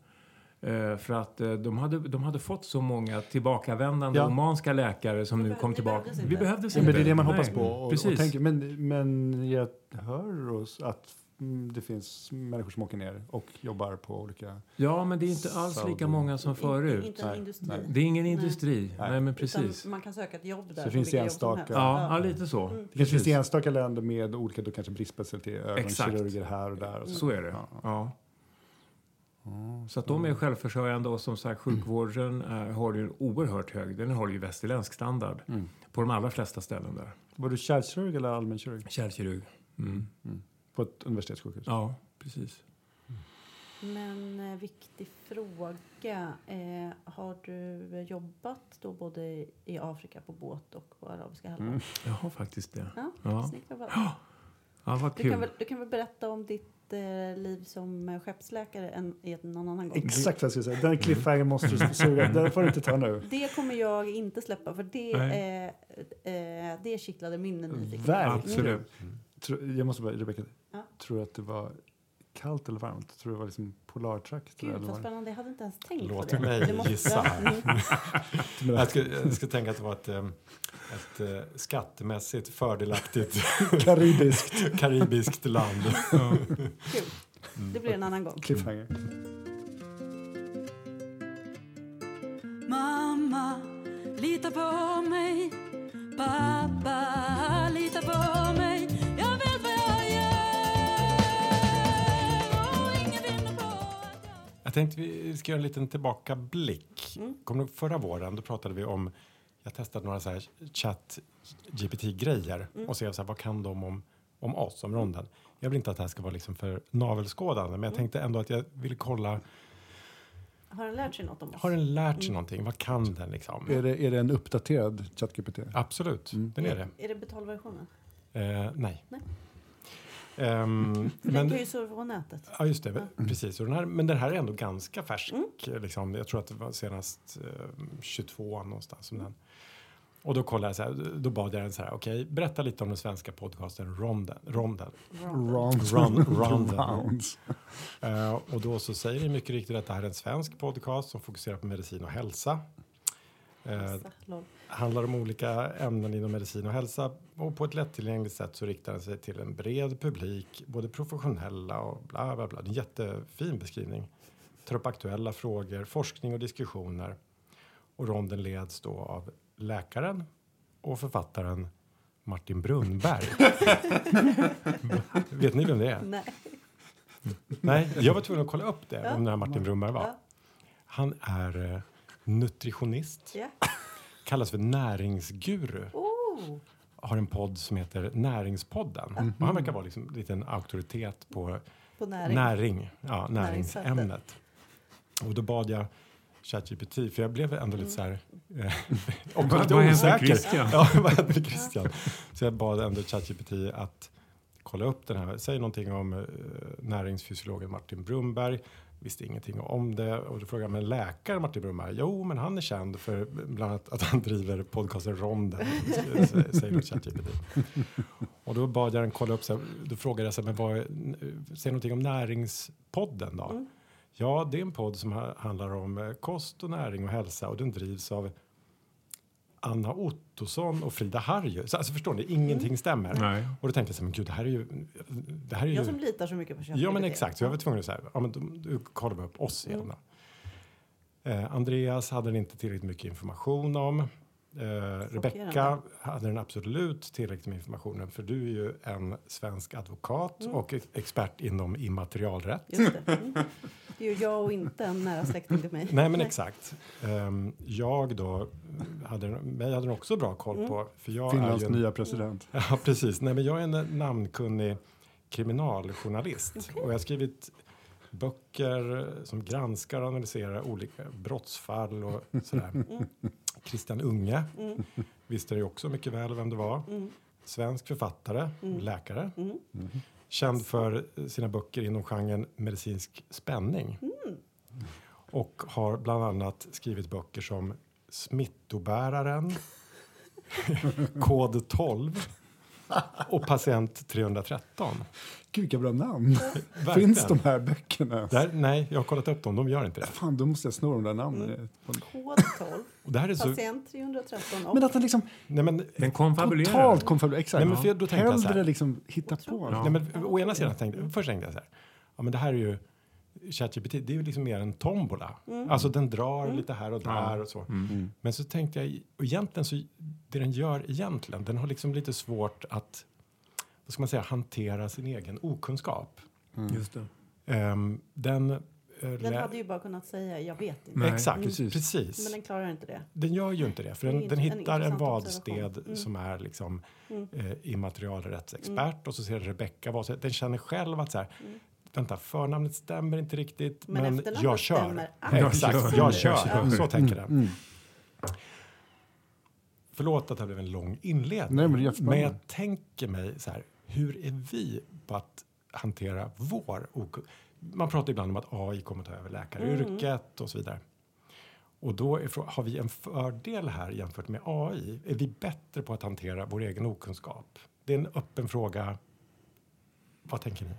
Speaker 3: Eh, för att eh, de, hade, de hade fått så många tillbakavändande
Speaker 1: Ja.
Speaker 3: omanska läkare som
Speaker 2: Vi
Speaker 3: nu
Speaker 2: behövde-
Speaker 3: kom
Speaker 2: vi
Speaker 3: tillbaka.
Speaker 2: behövdes inte.
Speaker 3: Vi behövdes
Speaker 1: ja,
Speaker 3: inte.
Speaker 1: men det är det man
Speaker 3: Nej,
Speaker 1: hoppas på. Och, och
Speaker 3: Precis.
Speaker 1: tänker, men, men jag hör oss att det finns människor som åker ner och jobbar på olika...
Speaker 3: ja, men det är inte alls
Speaker 1: Saudi.
Speaker 3: lika många som
Speaker 2: Inte-
Speaker 3: förut.
Speaker 2: Inte en
Speaker 1: Nej,
Speaker 2: industri.
Speaker 1: nej.
Speaker 3: Det är ingen industri. Nej,
Speaker 1: Nej.
Speaker 3: men precis.
Speaker 2: Utan man kan söka ett jobb där.
Speaker 1: det
Speaker 2: på
Speaker 1: finns enstaka-.
Speaker 3: Ja, ja, lite så.
Speaker 2: Mm.
Speaker 1: Det kanske finns enstaka länder med olika då kanske bristspecialitet, ögonkirurger här och där. Och
Speaker 3: Så är det.
Speaker 1: Ja, ja.
Speaker 3: Så att de är självförsörjande och som sagt sjukvården eh, har ju en oerhört hög, den har ju västerländsk standard
Speaker 1: Mm.
Speaker 3: på de allra flesta ställen där.
Speaker 1: Var du kärlkirurg eller allmänkirurg
Speaker 3: Kärlkirurg. Mm.
Speaker 1: På ett universitetssjukhus?
Speaker 3: Ja, precis.
Speaker 2: Men eh, viktig fråga. Eh, har du jobbat då både i Afrika på båt och på arabiska halvön?
Speaker 1: Mm.
Speaker 3: Jag har faktiskt det.
Speaker 2: Ja,
Speaker 3: Ja.
Speaker 2: snyggt jobbat.
Speaker 3: Ja, vad
Speaker 2: Du
Speaker 3: kul.
Speaker 2: kan, väl, du kan väl berätta om ditt eh, liv som eh, skeppsläkare en, i ett- någon annan gång?
Speaker 1: Exakt vad jag skulle säga. Den cliffhanger måste du suga. Den får du inte ta nu.
Speaker 2: Det kommer jag inte släppa för det, eh, eh, det kittlade min nyfikenhet.
Speaker 1: Verkligen.
Speaker 3: Absolut.
Speaker 1: Tror- Jag måste bara, Rebecka,
Speaker 2: Ja.
Speaker 1: tror du att det var kallt eller varmt? Tror du det var liksom polartrakter?
Speaker 2: Gud
Speaker 1: eller
Speaker 2: vad spännande, jag hade inte ens tänkt
Speaker 4: Låt
Speaker 2: på det.
Speaker 4: mig
Speaker 2: det
Speaker 4: gissa.
Speaker 2: Mm. [laughs]
Speaker 4: Jag skulle, jag skulle tänka att det var ett, ett eh, skattemässigt fördelaktigt
Speaker 1: Karibiskt [laughs]
Speaker 4: karibiskt land.
Speaker 2: Kul. Det blir en annan gång.
Speaker 1: cliffhanger.
Speaker 5: Mamma, lita på mig. Pappa, lita på mig. Jag...
Speaker 4: Tänkte vi ska göra en liten tillbakablick. Kommer du förra våren? Då pratade vi om, jag testade några så här chatt GPT-grejer och se så här, vad kan de om, om oss, om ronden. Jag vill inte att det här ska vara liksom för navelskådande, men jag tänkte ändå att jag ville kolla,
Speaker 2: Har den lärt sig något om oss?
Speaker 4: har den lärt sig någonting? Vad kan den liksom?
Speaker 1: Är det, är det en uppdaterad ChatGPT?
Speaker 4: Absolut, den är det.
Speaker 2: Är det betalversionen?
Speaker 4: Eh, nej.
Speaker 2: Nej. För den
Speaker 4: men,
Speaker 2: kan ju surfa på nätet.
Speaker 4: ja, just det. Precis. Och den här, men den här är ändå ganska färsk.
Speaker 2: Mm.
Speaker 4: Liksom. Jag tror att det var senast eh, 22 någonstans. Som den. Och då kollade jag så här, då bad jag den så här, okej, berätta lite om den svenska podcasten Ronden. Ronden.
Speaker 1: Rounds. [laughs]
Speaker 4: Run- round.
Speaker 1: Rounds.
Speaker 4: Eh, och då så säger det mycket riktigt att det här är en svensk podcast som fokuserar på medicin och hälsa. Eh,
Speaker 2: Lol.
Speaker 4: Handlar om olika ämnen inom medicin och hälsa och på ett lättillgängligt sätt så riktar den sig till en bred publik, både professionella och bla bla bla. En jättefin beskrivning. Tar upp aktuella frågor, forskning och diskussioner. Och ronden leds då av läkaren och författaren Martin Brunnberg. [laughs] Vet ni vem det är?
Speaker 2: Nej.
Speaker 4: Nej, jag var tvungen att kolla upp det,
Speaker 2: Ja.
Speaker 4: den här Martin Brunnberg var.
Speaker 2: Ja.
Speaker 4: Han är eh, nutritionist,
Speaker 2: Ja.
Speaker 4: Kallas för näringsguru
Speaker 2: Oh.
Speaker 4: har en podd som heter Näringspodden. Och han verkar vara liksom en auktoritet på
Speaker 2: På näring.
Speaker 4: näring, ja, näringsämnet. Och då bad jag ChatGPT, för jag blev ändå lite så här... Eh, [laughs] lite osäker.
Speaker 3: Christian?
Speaker 4: Ja, vad hände med Christian? Så jag bad ändå ChatGPT att kolla upp den här. Säg någonting om eh, näringsfysiologen Martin Brumberg. Visste ingenting om det. Och då frågade men läkare Martin Brumberg? Jo, men han är känd för bland annat att han driver podcasten Ronden. säger ChatGPT. Och då bad jag den kolla upp, så här, då frågade jag så här, men vad, säg någonting om näringspodden då.
Speaker 2: Mm.
Speaker 4: Ja, det är en podd som ha- handlar om eh, kost och näring och hälsa och den drivs av Anna Ottosson och Frida Harju. Så, alltså förstår ni, ingenting stämmer.
Speaker 3: Nej.
Speaker 4: Och då tänkte jag så här, men gud, det här är ju... Det här är ju
Speaker 2: Jag som litar så mycket på ChatGPT.
Speaker 4: Ja, men exakt. Så jag var tvungen att säga, ja, men då, kollar vi upp oss igen då. Eh, Andreas hade inte tillräckligt mycket information om. Eh, Rebecka hade den absolut tillräckligt med informationen för du är ju en svensk advokat och ex- expert inom immaterialrätt.
Speaker 2: Just det. Mm. Det är ju jag och inte en nära släkting till mig.
Speaker 4: Nej, men exakt. Ehm, jag då, hade, mig hade den också bra koll på. För jag är
Speaker 1: Finlands
Speaker 4: ju en,
Speaker 1: nya president.
Speaker 4: Ja, precis. Nej, men jag är en namnkunnig kriminaljournalist och jag har skrivit böcker som granskar och analyserar olika brottsfall och sådär. Christian Unge visste ju också mycket väl vem det var. Svensk författare, läkare. Känd för sina böcker inom genren medicinsk spänning. Och har bland annat skrivit böcker som Smittobäraren, [laughs] Kod 12 [laughs] och Patient 313.
Speaker 1: Gud, vilka bra namn.
Speaker 4: Verkligen.
Speaker 1: Finns de här böckerna?
Speaker 4: Där, nej, jag har kollat upp dem. De gör inte det.
Speaker 1: Fan, då måste jag sno de där namnen.
Speaker 2: Kod 12.
Speaker 4: Och det här är så...
Speaker 2: Patient 313 och
Speaker 1: Men att han liksom
Speaker 4: Nej, men,
Speaker 3: Den konfabulerar.
Speaker 1: totalt konfabulerar. Exakt.
Speaker 4: Nej, men för då tänkte jag så här.
Speaker 1: Hellre liksom hitta på.
Speaker 3: Ja.
Speaker 4: nej, men å ena sidan tänkte först tänkte jag så här. Ja, men det här är ju ChatGPT, det är ju liksom mer en tombola. Alltså den drar lite här och där och så. Men så tänkte jag, och egentligen så, det den gör egentligen, den har liksom lite svårt att, vad ska man säga, hantera sin egen okunskap.
Speaker 3: Just det.
Speaker 4: Ehm, den... eh,
Speaker 2: den hade ju bara kunnat säga jag vet inte.
Speaker 3: Nej,
Speaker 4: Exakt,
Speaker 1: precis.
Speaker 4: precis.
Speaker 2: Men den klarar inte det.
Speaker 4: Den gör ju inte det, för
Speaker 2: Det
Speaker 4: den,
Speaker 2: ju
Speaker 4: den
Speaker 2: en
Speaker 4: hittar en
Speaker 2: intressant
Speaker 4: vadsted.
Speaker 2: Mm.
Speaker 4: som är liksom eh, immaterialrättsexpert och så ser Rebecka vad den känner själv att så här, vänta, förnamnet stämmer inte riktigt,
Speaker 2: Men
Speaker 4: men,
Speaker 2: efternamnet
Speaker 4: jag kör.
Speaker 2: stämmer. [laughs]
Speaker 4: Exakt,
Speaker 3: Jag kör.
Speaker 4: jag.
Speaker 3: Jag.
Speaker 4: Så tänker den. Förlåt att det blev en lång inledning,
Speaker 1: Nej, men jättebra.
Speaker 4: men jag tänker mig så här, hur är vi på att hantera vår ok- Man pratar ibland om att AI kommer ta över läkaryrket och så vidare. Och då är, har vi en fördel här jämfört med AI. Är vi bättre på att hantera vår egen okunskap? Det är en öppen fråga. Vad tänker ni?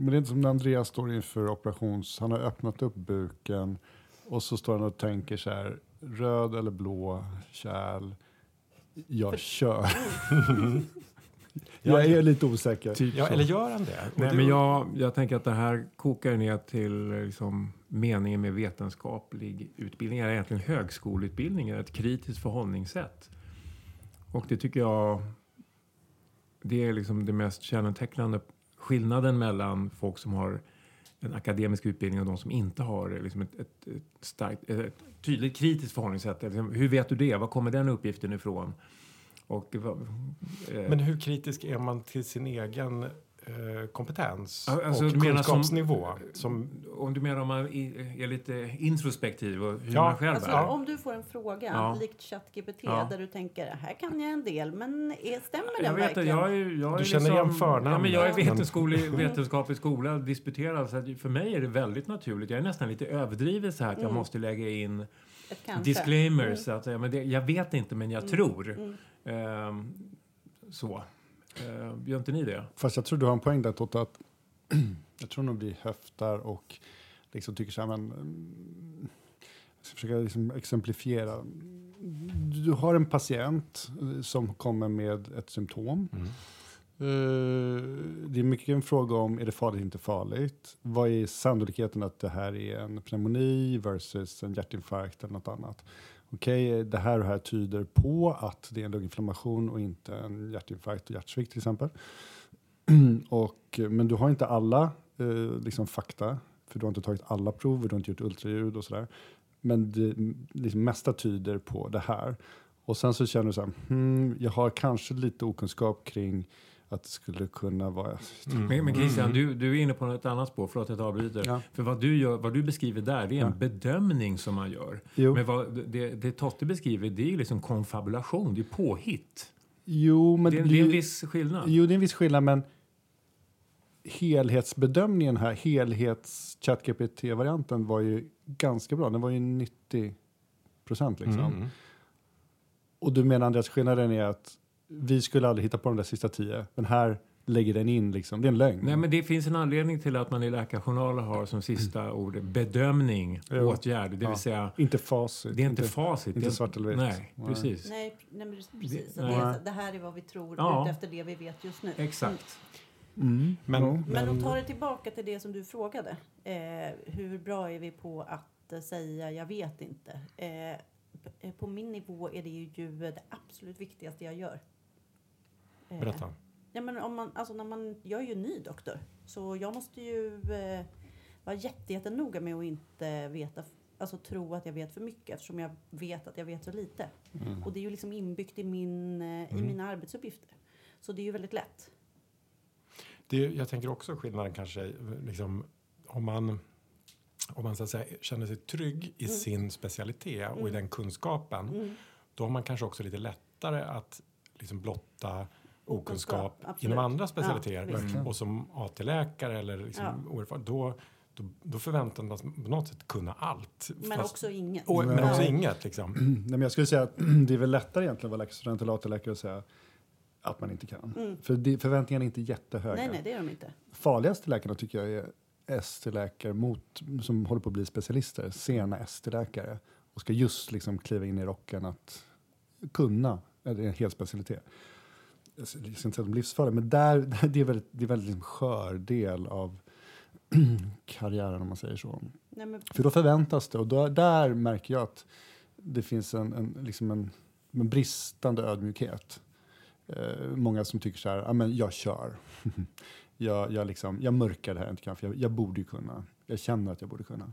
Speaker 1: Men det är inte som när Andreas står inför operations... Han har öppnat upp buken och så står han och tänker så här, röd eller blå kärl. Jag kör. [laughs] jag är lite osäker.
Speaker 3: Typ
Speaker 4: Ja,
Speaker 3: så.
Speaker 4: eller gör han det?
Speaker 3: Nej, men jag, jag tänker att det här kokar ner till liksom, meningen med vetenskaplig utbildning. är egentligen högskoleutbildning, är ett kritiskt förhållningssätt. Och det tycker jag det är liksom det mest kännetecknande skillnaden mellan folk som har en akademisk utbildning och de som inte har det, liksom ett, ett, ett, starkt, ett tydligt kritiskt förhållningssätt. Liksom, hur vet du det? Var kommer den uppgiften ifrån? Och, eh,
Speaker 4: Men hur kritisk är man till sin egen kompetens
Speaker 3: Ja, alltså,
Speaker 4: och
Speaker 3: du menar som-
Speaker 4: kunskapsnivå? Som,
Speaker 3: Om du menar om man är lite introspektiv och hur
Speaker 4: Ja,
Speaker 3: man själv
Speaker 2: Alltså,
Speaker 3: är?
Speaker 2: Om du får en fråga,
Speaker 3: Ja.
Speaker 2: likt ChatGPT,
Speaker 3: Ja.
Speaker 2: där du tänker här kan jag en del, men är, stämmer den
Speaker 3: Jag vet att
Speaker 2: verkligen?
Speaker 3: jag är, jag är
Speaker 4: Du känner igen förnamnet,
Speaker 3: Ja, men jag är vetenskaplig, [laughs] vetenskaplig skola, disputerad. Så att för mig är det väldigt naturligt. Jag är nästan lite överdriven så här att jag
Speaker 2: Mm.
Speaker 3: måste lägga in disclaimers. Att, säga, men det, jag vet inte, men jag
Speaker 2: Mm.
Speaker 3: tror.
Speaker 2: Mm.
Speaker 3: Ehm, så. Ehm, gör inte ni det?
Speaker 1: Fast jag tror du har en poäng där Totta, att [clears throat] jag tror nog vi höftar och liksom tycker så här, men mm, jag ska försöka liksom exemplifiera. Du har en patient eh, som kommer med ett symptom.
Speaker 4: mm.
Speaker 1: Eh, det är mycket en fråga om är det farligt inte farligt. Vad är sannolikheten att det här är en pneumoni versus en hjärtinfarkt eller något annat. Okej, eh, det här och här tyder på att det är en lunginflammation och inte en hjärtinfarkt och hjärtsvikt till exempel. [clears throat] och, eh, men du har inte alla eh, liksom fakta, för du har inte tagit alla prover, du har inte gjort ultraljud och sådär. Men det liksom mesta tyder på det här. Och sen så känner du så här, hmm, jag har kanske lite okunskap kring att det skulle kunna vara...
Speaker 4: Mm.
Speaker 3: Men, men Christian,
Speaker 4: Mm.
Speaker 3: du, du är inne på ett annat spår. Förlåt att jag avbryter.
Speaker 1: Ja.
Speaker 3: För vad du, gör, vad du beskriver där, det är en
Speaker 1: Ja.
Speaker 3: bedömning som man gör.
Speaker 1: Jo,
Speaker 3: Men vad, det, det Totte beskriver, det är ju liksom konfabulation, det är påhitt.
Speaker 1: jo, men
Speaker 3: det, är,
Speaker 1: det
Speaker 3: det är en
Speaker 1: blir-
Speaker 3: viss skillnad.
Speaker 1: Jo, det är en viss skillnad, men helhetsbedömningen här, helhets ChatGPT-varianten var ju ganska bra. Den var ju 90 procent liksom.
Speaker 4: Mm.
Speaker 1: Och du menar Andreas, skillnaden är att vi skulle aldrig hitta på de där sista tio, men här lägger den in liksom. Det är en lögn.
Speaker 3: Nej, men det finns en anledning till att man i läkarjournaler har som sista ord bedömning,
Speaker 1: Jo.
Speaker 3: åtgärd. Det vill
Speaker 1: Ja.
Speaker 3: säga,
Speaker 1: Inte facit.
Speaker 3: det är inte facit.
Speaker 1: inte
Speaker 3: det är,
Speaker 1: svart eller vitt.
Speaker 3: Nej,
Speaker 1: Nej.
Speaker 3: precis.
Speaker 2: Nej, nej men precis.
Speaker 3: Det-
Speaker 1: nej.
Speaker 2: det här är vad vi tror
Speaker 3: Ja.
Speaker 2: efter det vi vet just nu.
Speaker 3: Exakt.
Speaker 1: Mm.
Speaker 4: Men,
Speaker 1: Ja.
Speaker 2: Men
Speaker 4: men,
Speaker 2: att ta det tillbaka till det som du frågade. Eh, hur bra är vi på att eh, säga jag vet inte? Eh, på min nivå är det ju det absolut viktigaste jag gör. Eh,
Speaker 4: berätta.
Speaker 2: Ja, men om man, alltså när man, jag är ju ny doktor, så jag måste ju eh, vara jätte, jättenoga med att inte veta, alltså tro att jag vet för mycket eftersom jag vet att jag vet så lite.
Speaker 1: Mm.
Speaker 2: Och det är ju liksom inbyggt i, min, eh, i
Speaker 4: Mm.
Speaker 2: mina arbetsuppgifter. Så det är ju väldigt lätt.
Speaker 4: Det, jag tänker också skillnaden kanske liksom, om man, om man så att säga, känner sig trygg i
Speaker 2: Mm.
Speaker 4: sin specialitet och i
Speaker 2: Mm.
Speaker 4: den kunskapen.
Speaker 2: Mm.
Speaker 4: Då har man kanske också lite lättare att liksom blotta okunskap
Speaker 2: absolut.
Speaker 4: inom andra specialiteter.
Speaker 1: Verkligen.
Speaker 4: och som AT-läkare eller liksom
Speaker 2: Ja.
Speaker 4: oerfaren, då, då, då förväntar man sig på något sätt kunna allt.
Speaker 2: Men
Speaker 4: Fast-
Speaker 2: också inget.
Speaker 4: och, men
Speaker 1: Ja.
Speaker 4: också inget liksom. [clears throat]
Speaker 1: Nej, men jag skulle säga att [clears throat] det är väl lättare egentligen att vara läkarstudent eller AT-läkare och säga att man inte kan.
Speaker 2: Mm.
Speaker 1: För det, förväntningarna är inte jättehöga.
Speaker 2: Nej, nej, det är de inte.
Speaker 1: Farligaste läkarna tycker jag är ST-läkare mot, som håller på att bli specialister, sena ST-läkare och ska just liksom kliva in i rocken att kunna, det är en hel specialitet. Jag ska inte säga att de livsfarliga, men där, [laughs] det är väldigt, det är väldigt liksom skör del av [clears throat] karriären om man säger så.
Speaker 2: Nej, men,
Speaker 1: För då förväntas det och då, där märker jag att det finns en, en, liksom en, en bristande ödmjukhet. Eh, många som tycker så här, ja men jag kör. [laughs] jag, jag, liksom, jag mörkar det här inte kan, för jag, jag borde ju kunna. Jag känner att jag borde kunna.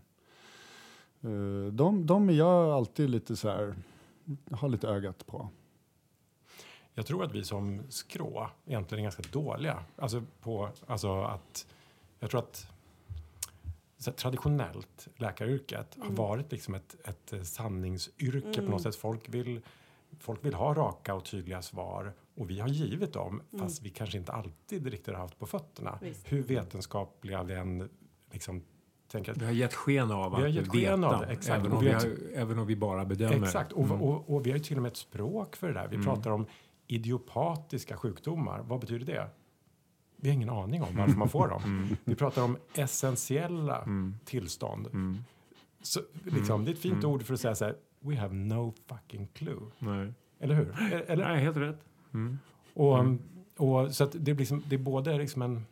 Speaker 1: Eh, de, de är jag alltid lite så här, har lite ögat på.
Speaker 4: Jag tror att vi som skrå egentligen är ganska dåliga. Alltså på, alltså att, jag tror att så traditionellt läkaryrket har
Speaker 2: Mm.
Speaker 4: varit liksom ett, ett eh, sanningsyrke på
Speaker 2: Mm.
Speaker 4: något sätt. Folk vill, folk vill ha raka och tydliga svar Och vi har givit dem, fast vi kanske inte alltid riktigt har haft på fötterna.
Speaker 2: Mm. Visst.
Speaker 4: Hur vetenskapliga vi än liksom tänker att
Speaker 3: Vi har gett sken av
Speaker 4: Vi har
Speaker 3: att
Speaker 4: gett
Speaker 3: veta,
Speaker 4: sken av det, exakt.
Speaker 3: Även, om
Speaker 4: vi har
Speaker 3: har, även om vi bara bedömer.
Speaker 4: Exakt, och,
Speaker 3: Mm.
Speaker 4: och, och vi har ju till och med ett språk för det där. Vi pratar om idiopatiska sjukdomar. Vad betyder det? Vi har ingen aning om varför man får dem. Vi pratar om essentiella tillstånd. Så, liksom, Det är ett fint ord för att säga så här, we have no fucking clue.
Speaker 3: Nej.
Speaker 4: Eller hur? E- Eller,
Speaker 3: Nej, helt rätt. Mm.
Speaker 4: och, och, så att det, blir liksom, det är både liksom en,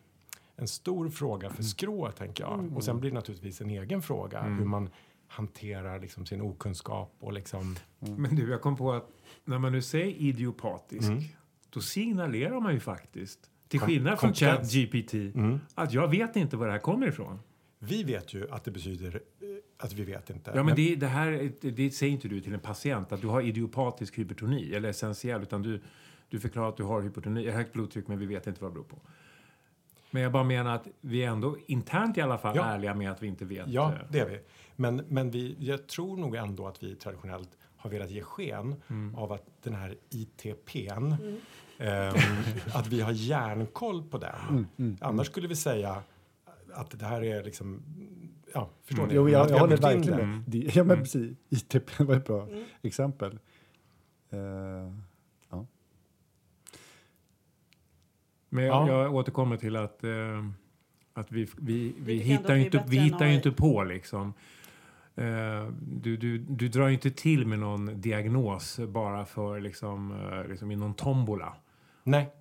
Speaker 4: en stor fråga för skrå, tänker jag. Och sen blir det naturligtvis en egen fråga hur man hanterar liksom sin okunskap och liksom...
Speaker 3: Men du, jag kom på att när man nu säger idiopatisk,
Speaker 4: Mm.
Speaker 3: då signalerar man ju faktiskt, till
Speaker 4: Kom-
Speaker 3: skillnad från. ChatGPT,
Speaker 4: Mm.
Speaker 3: att jag vet inte var det här kommer ifrån.
Speaker 4: Vi vet ju att det betyder eh, att vi vet inte.
Speaker 3: Ja, men det, det här det, det säger inte du till en patient, att du har idiopatisk hypertoni, eller essentiell, utan du, du förklarar att du har hypertoni, högt blodtryck, men vi vet inte vad det beror på. Men jag bara menar att vi är ändå internt i alla fall
Speaker 4: Ja.
Speaker 3: ärliga med att vi inte vet.
Speaker 4: Ja,
Speaker 3: eh,
Speaker 4: det är vi. Men, men vi, jag tror nog ändå att vi traditionellt har velat ge sken
Speaker 3: Mm.
Speaker 4: av att den här ITPn, ehm, att vi har järnkoll på den. Annars skulle vi säga att det här är liksom, ja, förstår ni?
Speaker 1: Jo, jag,
Speaker 4: vi
Speaker 1: jag
Speaker 4: har
Speaker 1: håller verkligen
Speaker 4: det.
Speaker 1: med. Det- Ja, men precis. ITP var ett bra exempel. Eh, ja.
Speaker 3: Men jag,
Speaker 4: Ja.
Speaker 3: jag återkommer till att, eh, att vi, vi, vi,
Speaker 2: ändå
Speaker 3: hittar ju
Speaker 2: vi
Speaker 3: inte, vi hittar ju inte på liksom. Eh, du, du, du drar ju inte till med någon diagnos bara för liksom, eh, liksom i någon tombola.
Speaker 4: Nej.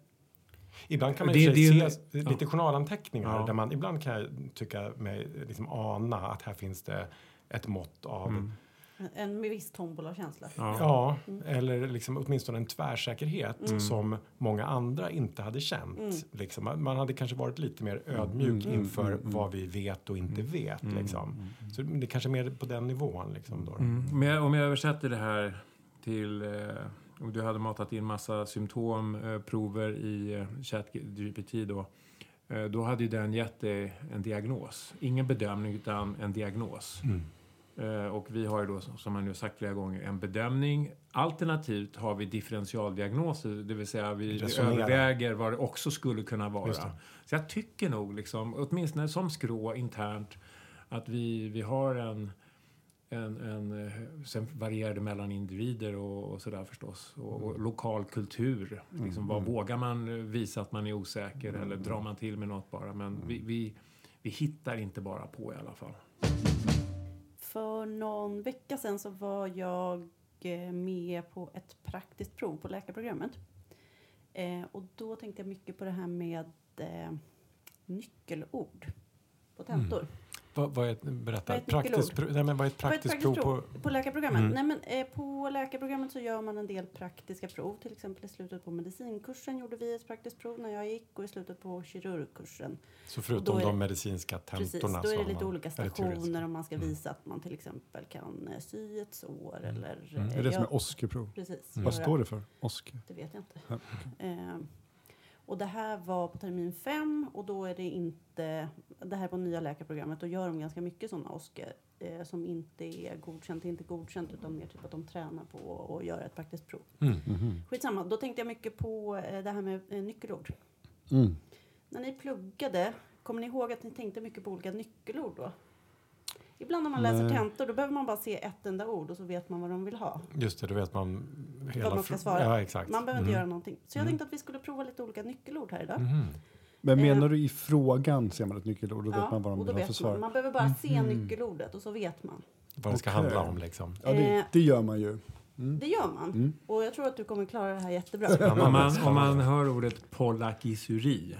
Speaker 4: Ibland kan man
Speaker 3: Det-
Speaker 4: ju
Speaker 3: det
Speaker 4: se lite journalanteckningar
Speaker 3: Ja.
Speaker 4: där man ibland kan jag tycka mig liksom ana att här finns det ett mått av
Speaker 3: Mm.
Speaker 2: En med viss tombola-känsla.
Speaker 3: Ja.
Speaker 4: Ja, eller liksom åtminstone en tvärsäkerhet
Speaker 3: Mm.
Speaker 4: som många andra inte hade känt.
Speaker 2: Mm.
Speaker 4: Liksom, man- hade kanske varit lite mer ödmjuk
Speaker 1: Mm,
Speaker 4: inför
Speaker 1: mm, mm.
Speaker 4: vad vi vet och inte vet.
Speaker 3: Mm.
Speaker 4: Liksom. Så det är kanske mer på den nivån. Liksom, då.
Speaker 3: Mm. Men jag, om jag översätter det här till... Eh, om du hade matat in massa symptomprover eh, prover i eh, ChatGPT då. Eh, då hade ju den gett dig en diagnos. Ingen bedömning utan en diagnos.
Speaker 4: Mm.
Speaker 3: Eh, och vi har ju då, som jag nu sagt flera gånger, en bedömning. Alternativt har vi differentialdiagnoser, det vill säga vi,
Speaker 4: Resonera.
Speaker 3: överväger vad det också skulle kunna vara. Så jag tycker nog, liksom, åtminstone som skrå internt, att vi, vi har en, en, en... eh, Sen varierar det mellan individer och, och sådär förstås. Och, och lokal kultur. Liksom, vad vågar man visa att man är osäker eller drar man till med något bara? Men vi, vi, vi hittar inte bara på i alla fall.
Speaker 2: För någon vecka sedan så var jag eh, med på ett praktiskt prov på läkarprogrammet. Eh, och då tänkte jag mycket på det här med eh, nyckelord på tentor.
Speaker 4: Vad, vad är, ett- berätta,
Speaker 2: Vad är ett
Speaker 4: praktiskt, nej, men vad är ett
Speaker 2: ett
Speaker 4: praktiskt prov på?
Speaker 2: på läkarprogrammet?
Speaker 4: Mm.
Speaker 2: Nej, men, eh, på läkarprogrammet så gör man en del praktiska prov. Till exempel i slutet på medicinkursen gjorde vi ett praktiskt prov när jag gick och i slutet på kirurgkursen.
Speaker 4: Så förutom
Speaker 2: är
Speaker 4: de medicinska tentorna.
Speaker 2: Precis, då är det lite
Speaker 4: man-
Speaker 2: olika stationer om man ska
Speaker 4: Mm.
Speaker 2: visa att man till exempel kan eh, sy ett sår
Speaker 4: Mm.
Speaker 2: eller...
Speaker 4: Mm.
Speaker 2: eh,
Speaker 1: Det är det som är Oscarprov.
Speaker 2: Precis.
Speaker 4: Mm.
Speaker 1: Vad står det för? Oscar?
Speaker 2: Det vet jag inte.
Speaker 1: Ja, okej.
Speaker 2: Eh, och det här var på termin fem och då är det inte, det här är på nya läkarprogrammet, då gör de ganska mycket sådana Oscar eh, som inte är godkänt, inte godkänt utan mer typ att de tränar på att göra ett praktiskt prov.
Speaker 4: Mm.
Speaker 1: Mhm.
Speaker 2: Skitsamma, då tänkte jag mycket på eh, det här med eh, nyckelord.
Speaker 1: Mm.
Speaker 2: När ni pluggade, kommer ni ihåg att ni tänkte mycket på olika nyckelord då? Ibland när man läser
Speaker 1: Nej.
Speaker 2: tentor då behöver man bara se ett enda ord och så vet man vad de vill ha.
Speaker 4: Just det, då vet man hela...
Speaker 2: man ska svara.
Speaker 4: Ja, exakt.
Speaker 2: Man behöver inte
Speaker 4: Mm.
Speaker 2: göra någonting. Så jag
Speaker 4: Mm.
Speaker 2: tänkte att vi skulle prova lite olika nyckelord här idag.
Speaker 4: Mhm.
Speaker 1: Men
Speaker 2: Eh.
Speaker 1: menar du i frågan ser man ett nyckelord? Då vet man vad de
Speaker 2: och
Speaker 1: vill
Speaker 2: då
Speaker 1: ha för
Speaker 2: vet man.
Speaker 1: svar?
Speaker 2: Man behöver bara se
Speaker 1: Mhm.
Speaker 2: nyckelordet och så vet man.
Speaker 4: Vad det ska
Speaker 1: Okej.
Speaker 4: handla om liksom.
Speaker 1: Ja, det,
Speaker 2: Eh.
Speaker 1: det gör man ju. Mm.
Speaker 2: Det gör man.
Speaker 1: Mm.
Speaker 2: Och jag tror att du kommer klara det här jättebra.
Speaker 3: Om man, om man hör ordet polakisuri,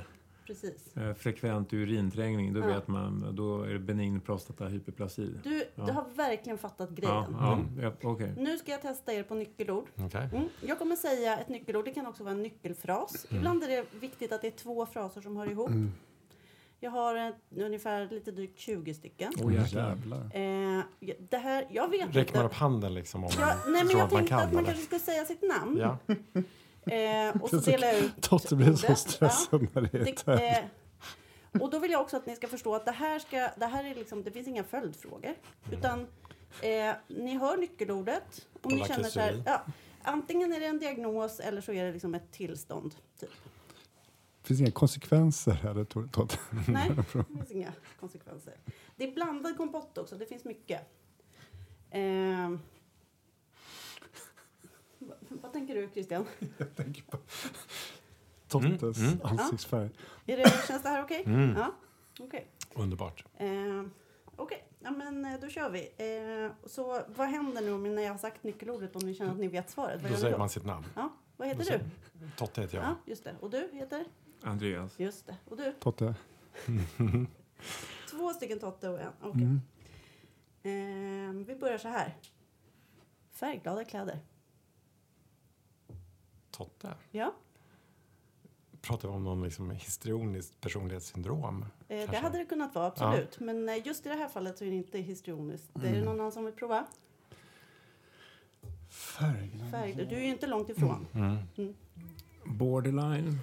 Speaker 2: Precis.
Speaker 3: eh, frekvent urinträngning, då
Speaker 2: Ja.
Speaker 3: vet man, då är det benign prostatahyperplasi.
Speaker 2: Du,
Speaker 3: Ja.
Speaker 2: du har verkligen fattat grejen.
Speaker 3: ja,
Speaker 4: Mm.
Speaker 3: ja, okej.
Speaker 2: Nu ska jag testa er på nyckelord.
Speaker 4: Okej.
Speaker 2: Mm. Jag kommer säga ett nyckelord. Det kan också vara en nyckelfras.
Speaker 4: Mm.
Speaker 2: Ibland är det viktigt att det är två fraser som hör ihop.
Speaker 1: Mm.
Speaker 2: Jag har ett, ungefär lite drygt 20 stycken.
Speaker 3: Oh, jäklar.
Speaker 1: Jävlar.
Speaker 2: Eh, det här, jag vet
Speaker 4: Räcker man upp handen liksom om
Speaker 2: Ja,
Speaker 4: man
Speaker 2: nej, men jag
Speaker 4: att man
Speaker 2: tänkte
Speaker 4: kan?
Speaker 2: att man
Speaker 4: eller?
Speaker 2: kanske skulle säga sitt namn.
Speaker 4: Ja. [laughs]
Speaker 2: Eh, och så
Speaker 1: Det
Speaker 2: delar jag ut
Speaker 1: Totte blir så stressad när det är
Speaker 2: Det, eh, och då vill jag också att ni ska förstå att det här, ska, det här är liksom, det finns inga följdfrågor. Utan eh, ni hör nyckelordet. Om ni känner så här, ja, antingen är det en diagnos eller så är det liksom ett tillstånd. Typ.
Speaker 1: finns inga konsekvenser här, Todd.
Speaker 2: Nej, [laughs] det finns inga konsekvenser. Det är blandad kompott också, det finns mycket. Vad, tänker du Christian? [laughs]
Speaker 1: Jag tänker på Tottes
Speaker 4: Mm, mm.
Speaker 1: ansiktsfärg.
Speaker 2: Är det, känns det här okej?
Speaker 4: Mm.
Speaker 2: Ja, okej.
Speaker 4: Underbart.
Speaker 2: Ehm, Okej, ja, men eh, då kör vi. Ehm, så vad händer nu när jag har sagt nyckelordet om ni känner att ni vet svaret? Vad
Speaker 4: Då säger
Speaker 2: då?
Speaker 4: man sitt namn.
Speaker 2: Ja, vad heter du?
Speaker 4: Totte heter jag.
Speaker 2: Ja, just det. Och du heter?
Speaker 3: Andreas.
Speaker 2: Just det. Och du?
Speaker 1: Totte. [laughs]
Speaker 2: Två stycken Totte och en. Okej.
Speaker 1: Mm.
Speaker 2: Ehm, vi börjar så här. Färgglada kläder.
Speaker 4: Totte.
Speaker 2: Ja,
Speaker 4: Pratar vi om någon liksom histrioniskt personlighetssyndrom?
Speaker 2: eh, det hade det kunnat vara, absolut. Men eh, just i det här fallet så är det inte histrioniskt. Är det någon annan som vill prova?
Speaker 1: Färg.
Speaker 2: Färg. Du är ju inte långt ifrån.
Speaker 4: Mm.
Speaker 3: Borderline.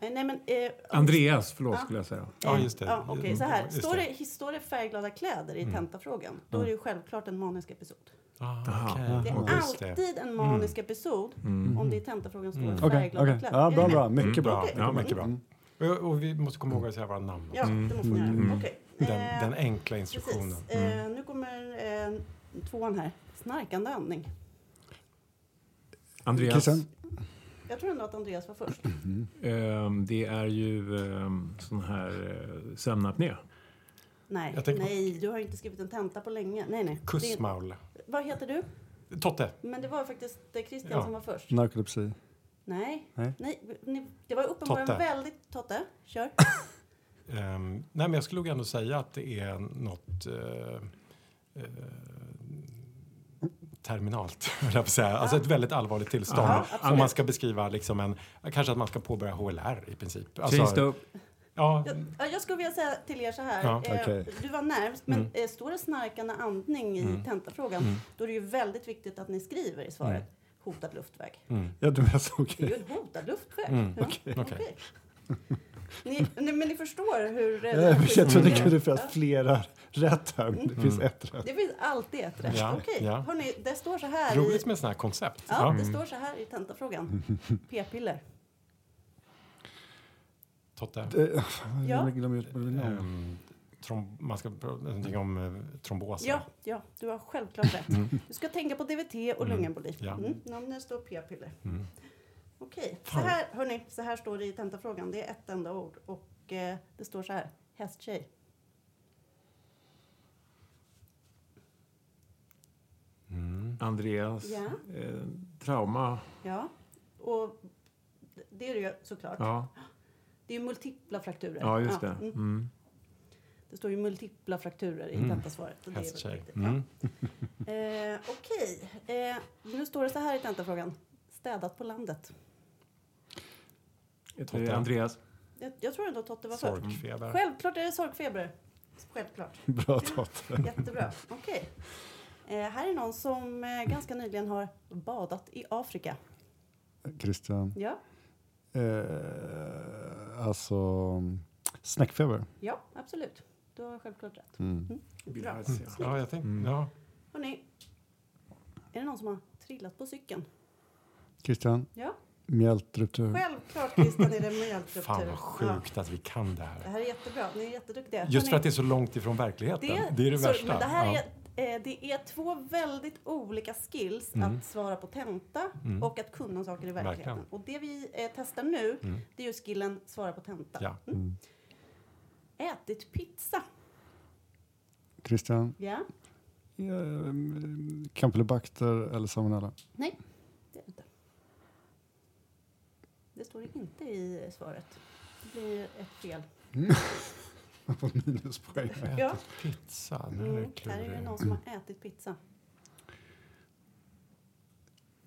Speaker 2: Eh, nej, men, eh,
Speaker 3: Andreas, förlåt
Speaker 2: Ja.
Speaker 3: skulle jag säga.
Speaker 4: Ja, just det.
Speaker 2: Ja, Okej, så här.
Speaker 4: Just
Speaker 2: Står
Speaker 4: det.
Speaker 2: det, står det färgglada kläder i
Speaker 4: Mm.
Speaker 2: tentafrågan, då är det ju självklart en manisk episod.
Speaker 4: Ah, okej.
Speaker 2: Det är alltid en manisk episod
Speaker 3: Mm.
Speaker 2: om det i tentafrågan står
Speaker 4: Mm.
Speaker 2: Färgglada
Speaker 1: okej.
Speaker 2: kläder.
Speaker 1: Ja,
Speaker 2: Är
Speaker 1: bra, bra. Mycket bra.
Speaker 4: Bra. Ja, mycket bra.
Speaker 1: Mm.
Speaker 4: Och, och vi måste komma ihåg att säga våra namn.
Speaker 2: Ja,
Speaker 3: Mm.
Speaker 2: det måste ni göra.
Speaker 1: Mm.
Speaker 2: Okej.
Speaker 4: Den,
Speaker 2: Eh,
Speaker 4: den enkla instruktionen. Mm.
Speaker 2: Eh, nu kommer eh, tvåan här. Snarkande andning.
Speaker 3: Andreas.
Speaker 1: Christian.
Speaker 2: Jag tror ändå att Andreas var först.
Speaker 3: ehm, det är ju um, sån här uh, sömnapné.
Speaker 2: Nej,
Speaker 4: Jag tänker på-
Speaker 2: nej, du har inte skrivit en tenta på länge. Nej, nej. Det
Speaker 4: Kussmaul.
Speaker 2: är, vad heter du?
Speaker 4: Totte.
Speaker 2: Men det var faktiskt eh, Christian
Speaker 4: Ja.
Speaker 2: som var först.
Speaker 1: Narkolepsi.
Speaker 2: Nej,
Speaker 1: Nej.
Speaker 2: nej. ni, det var uppenbarligen
Speaker 4: Totte.
Speaker 2: väldigt... Totte, kör. [laughs]
Speaker 4: Ehm, nej, men jag skulle nog ändå säga att det är något eh, eh, terminalt, [laughs] jag på att säga. Alltså ett väldigt allvarligt tillstånd.
Speaker 2: Ja,
Speaker 4: Om man ska beskriva liksom en, kanske att man ska påbörja HLR i princip. Alltså. Ja,
Speaker 2: Jag, ja, jag skulle vilja säga till er så här.
Speaker 4: Ja,
Speaker 2: eh,
Speaker 1: okej.
Speaker 2: Du var närmst, men
Speaker 4: Mm.
Speaker 2: eh, står det snarkande andning i
Speaker 4: Mm.
Speaker 2: tentafrågan,
Speaker 4: Mm.
Speaker 2: då är det ju väldigt viktigt att ni skriver i svaret
Speaker 4: Mm.
Speaker 2: hotad luftväg.
Speaker 4: mm,
Speaker 1: Ja, du menar så
Speaker 2: Det är ju en hotad luftväg.
Speaker 4: Mm,
Speaker 2: Ja,
Speaker 4: okej.
Speaker 2: okej. Ni, ni, men ni förstår hur... eh, det
Speaker 1: Jag jag trodde det kunde finnas flera rätt här, men det
Speaker 4: Mm.
Speaker 1: finns ett rätt.
Speaker 2: Det finns alltid ett rätt.
Speaker 4: Ja,
Speaker 2: Okej,
Speaker 4: ja.
Speaker 2: hörni, det står så här
Speaker 4: roligt
Speaker 2: i...
Speaker 4: med sådana här koncept.
Speaker 2: Ja, det
Speaker 4: Mm.
Speaker 2: står så här i tentafrågan. P-piller.
Speaker 4: Totte.
Speaker 1: Eh, [laughs]
Speaker 2: Ja.
Speaker 1: Jag glömmer just vad det var.
Speaker 4: Ehm, trom, man ska prata någonting om eh, tromboser.
Speaker 2: Ja, ja, du har självklart rätt. Du ska tänka på DVT och
Speaker 4: Mm.
Speaker 2: lungemboli.
Speaker 4: Ja.
Speaker 2: Mm. Det står p-piller.
Speaker 4: Mm.
Speaker 2: Okej, så
Speaker 4: Fan.
Speaker 2: här, hörni, så här står det i tentafrågan. Det är ett enda ord och eh, det står så här. Hästtjej.
Speaker 4: Mm.
Speaker 3: Andreas.
Speaker 2: Ja.
Speaker 3: Eh, trauma.
Speaker 2: Ja, och det är det ju såklart.
Speaker 3: Ja,
Speaker 2: Det är ju multipla frakturer.
Speaker 3: ja just det.
Speaker 2: mm.
Speaker 3: Mm.
Speaker 2: Det står ju multipla frakturer i
Speaker 4: Mm.
Speaker 2: tentasvaret. väldigt
Speaker 4: Hästtjej. Mm.
Speaker 2: Ja. Eh, Okej, eh, nu står det så här i tentafrågan. Städat på landet.
Speaker 3: Det är Andreas.
Speaker 2: Jag, jag tror ändå att Totte var först.
Speaker 4: Sorkfeber.
Speaker 2: Självklart är det sorkfeber. Självklart.
Speaker 1: Bra Totte.
Speaker 2: Jättebra. Okej. Eh, här är någon som eh, ganska nyligen har badat i Afrika.
Speaker 1: Christian.
Speaker 2: Ja,
Speaker 1: Eh, alltså, snäckfeber.
Speaker 2: ja absolut. Du har självklart rätt.
Speaker 1: Mm.
Speaker 2: Bra.
Speaker 3: Bilharzia.
Speaker 4: Ja, jag tänkte,
Speaker 3: Mm.
Speaker 4: ja.
Speaker 2: Hörrni, är det någon som har trillat på cykeln?
Speaker 1: Christian,
Speaker 2: Ja,
Speaker 1: mjältruptur.
Speaker 2: självklart Christian är det [laughs] mjölkruptur.
Speaker 4: Fan vad
Speaker 2: Ja,
Speaker 4: sjukt att vi kan det
Speaker 2: det
Speaker 4: här.
Speaker 2: här är jättebra. Ni är jätteduktiga.
Speaker 4: Just
Speaker 2: Hörrni,
Speaker 4: för att det är så långt ifrån verkligheten. Det, är det
Speaker 2: så-
Speaker 4: värsta.
Speaker 2: Men det här
Speaker 4: Ja.
Speaker 2: är, eh, det är två väldigt olika skills
Speaker 4: Mm.
Speaker 2: att svara på tenta
Speaker 4: Mm.
Speaker 2: och att kunna saker i verkligheten.
Speaker 4: Verkligen.
Speaker 2: Och det vi eh, testar nu,
Speaker 4: Mm.
Speaker 2: det är ju skillen svara på tenta.
Speaker 4: Ja.
Speaker 1: Mm.
Speaker 2: Ätit pizza.
Speaker 1: Christian,
Speaker 2: Ja,
Speaker 1: eh, campylobacter eller salmonella?
Speaker 2: nej, det är inte. Det står inte i svaret. Det blir ett fel. [laughs]
Speaker 1: Minuspoäng.
Speaker 2: Ja.
Speaker 4: Pizza, nu är
Speaker 2: Mm,
Speaker 4: det
Speaker 2: här är det någon som har ätit pizza.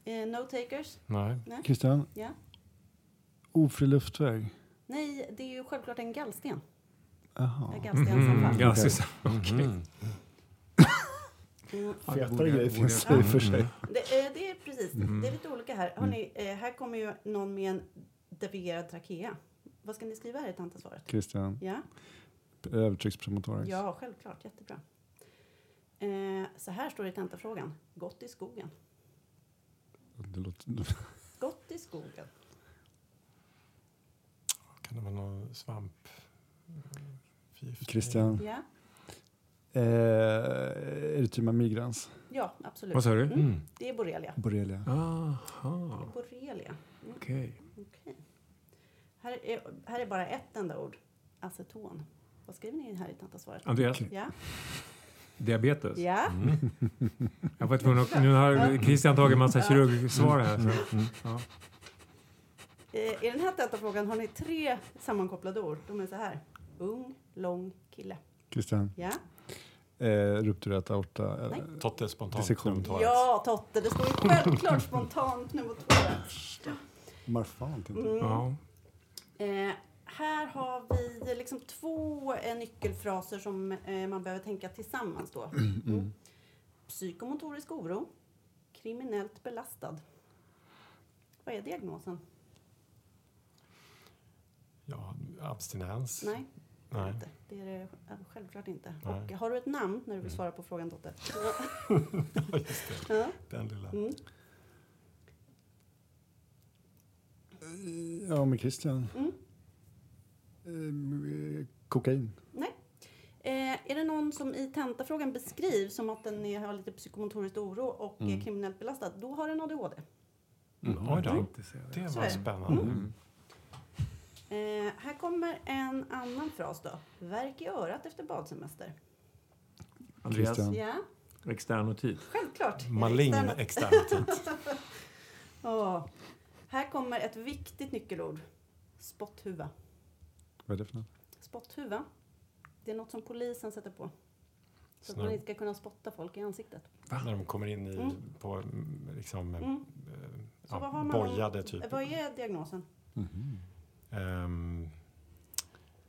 Speaker 2: Eh, no takers?
Speaker 4: Nej.
Speaker 1: Christian,
Speaker 2: Ja.
Speaker 1: ofri luftväg?
Speaker 2: Nej, det är ju självklart en gallsten.
Speaker 1: Jaha.
Speaker 2: En.
Speaker 3: Mm, ganska [laughs]
Speaker 1: Okej.
Speaker 3: så.
Speaker 4: Mhm.
Speaker 2: Mm.
Speaker 3: Det
Speaker 1: Fetare grejer finns det i och för sig.
Speaker 2: Det, eh, det är precis,
Speaker 3: Mm.
Speaker 2: det är lite olika här. Hörrni, eh, här kommer ju någon med en devierad trakea. Vad ska ni skriva här i tentasvaret?
Speaker 1: Christian,
Speaker 2: Ja,
Speaker 1: övertryckspneumotorax.
Speaker 2: ja, självklart. Jättebra. Eh, så här står det i tentafrågan. Gått i skogen.
Speaker 1: Det låter... [laughs]
Speaker 2: Gått i skogen.
Speaker 4: Kan det vara någon svamp? förgiftning?
Speaker 1: Christian,
Speaker 2: Ja,
Speaker 1: eh, erythema migrans,
Speaker 2: ja absolut.
Speaker 3: Vad sa du?
Speaker 2: Mm.
Speaker 4: Mm.
Speaker 2: Det är borrelia.
Speaker 1: borrelia.
Speaker 3: Aha,
Speaker 2: Borrelia. Mm.
Speaker 3: okej.
Speaker 2: Okej. Här, är, här är bara ett enda ord. Aceton. Vad skriver ni här i tentasvaret?
Speaker 3: Andreas,
Speaker 2: Ja.
Speaker 3: diabetes?
Speaker 2: Ja.
Speaker 4: Mm.
Speaker 3: Jag var tvungen att, nu har Christian tagit en massa
Speaker 2: Ja.
Speaker 3: kirurgsvar här. Så.
Speaker 4: Mm.
Speaker 3: Ja.
Speaker 2: Eh, I den här tentafrågan har ni tre sammankopplade ord. De är så här. Ung, lång, kille.
Speaker 1: Christian,
Speaker 2: Ja.
Speaker 1: eh, rupturerat aorta. eh,
Speaker 2: Nej.
Speaker 4: Totte spontant
Speaker 1: Dissektion.
Speaker 4: pneumotorax.
Speaker 2: Ja, Totte. Det står ju självklart spontant pneumotorax.
Speaker 1: Marfan, tänkte jag.
Speaker 2: Mm.
Speaker 3: Ja.
Speaker 2: Eh, här har vi liksom två eh, nyckelfraser som eh, man behöver tänka tillsammans då. Mm. Psykomotorisk oro. Kriminellt belastad. Vad är diagnosen?
Speaker 4: Ja, abstinens.
Speaker 2: Nej,
Speaker 4: Nej.
Speaker 2: inte. det är det eh, självklart inte.
Speaker 4: Nej.
Speaker 2: Och har du ett namn när du vill
Speaker 4: Mm.
Speaker 2: svara på frågan Totte? [laughs]
Speaker 4: Ja, just det.
Speaker 2: Ja.
Speaker 4: Den lilla.
Speaker 2: Mm.
Speaker 1: Ja, med Christian.
Speaker 2: Mm.
Speaker 1: Eh, kokain.
Speaker 2: Nej. Eh, är det någon som i tentafrågan beskrivs som att den är, har lite psykomotorisk oro och
Speaker 1: Mm.
Speaker 2: är kriminellt belastad, då har den ADHD.
Speaker 4: Mm. Oj
Speaker 3: Jag
Speaker 4: då.
Speaker 3: det.
Speaker 4: Var
Speaker 2: det.
Speaker 4: spännande.
Speaker 3: Mm.
Speaker 2: Eh, här kommer en annan fras då. Värk i örat efter badsemester.
Speaker 3: Andreas.
Speaker 2: Ja,
Speaker 3: externotit.
Speaker 2: självklart.
Speaker 4: Malign externitet.
Speaker 2: Åh. [laughs] Här kommer ett viktigt nyckelord. Spotthuva.
Speaker 1: Vad är det för något?
Speaker 2: Spotthuva. Det är något som polisen sätter på. Så att man inte ska kunna spotta folk i ansiktet.
Speaker 4: när de kommer in i
Speaker 2: Mm.
Speaker 4: på mm, liksom
Speaker 2: Mm.
Speaker 4: eh,
Speaker 2: Så
Speaker 4: ja,
Speaker 2: vad har man
Speaker 4: bojade typ.
Speaker 2: Vad är diagnosen?
Speaker 1: Mhm.
Speaker 4: Ehm,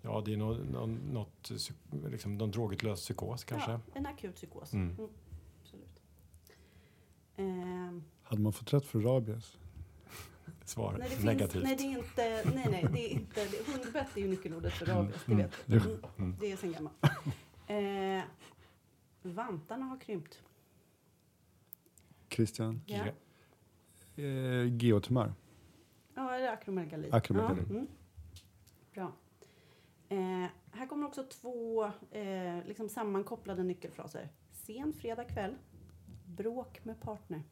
Speaker 4: ja, det är nå- nå- något, psyk- liksom någon drogutlöst psykos kanske.
Speaker 2: Ja, en akut psykos.
Speaker 4: Mm.
Speaker 2: Absolut. Ehm,
Speaker 1: Hade man fått rätt för rabies?
Speaker 4: Svar
Speaker 2: nej, det finns,
Speaker 4: negativt.
Speaker 2: nej, det är inte... Nej, nej, det är inte... Det, hundbett är ju nyckelordet för rabies, det
Speaker 4: Mm.
Speaker 2: vet du. Mm,
Speaker 4: Mm.
Speaker 2: det är sen gammalt. [laughs] Eh, vantarna har krympt.
Speaker 1: Christian?
Speaker 2: Ja.
Speaker 1: Eh, geotumör?
Speaker 2: Ja, är det akromegali?
Speaker 1: Akromegali.
Speaker 2: Ja, mm. Bra. Eh, här kommer också två eh, liksom sammankopplade nyckelfraser. Sen fredag kväll. Bråk med partner.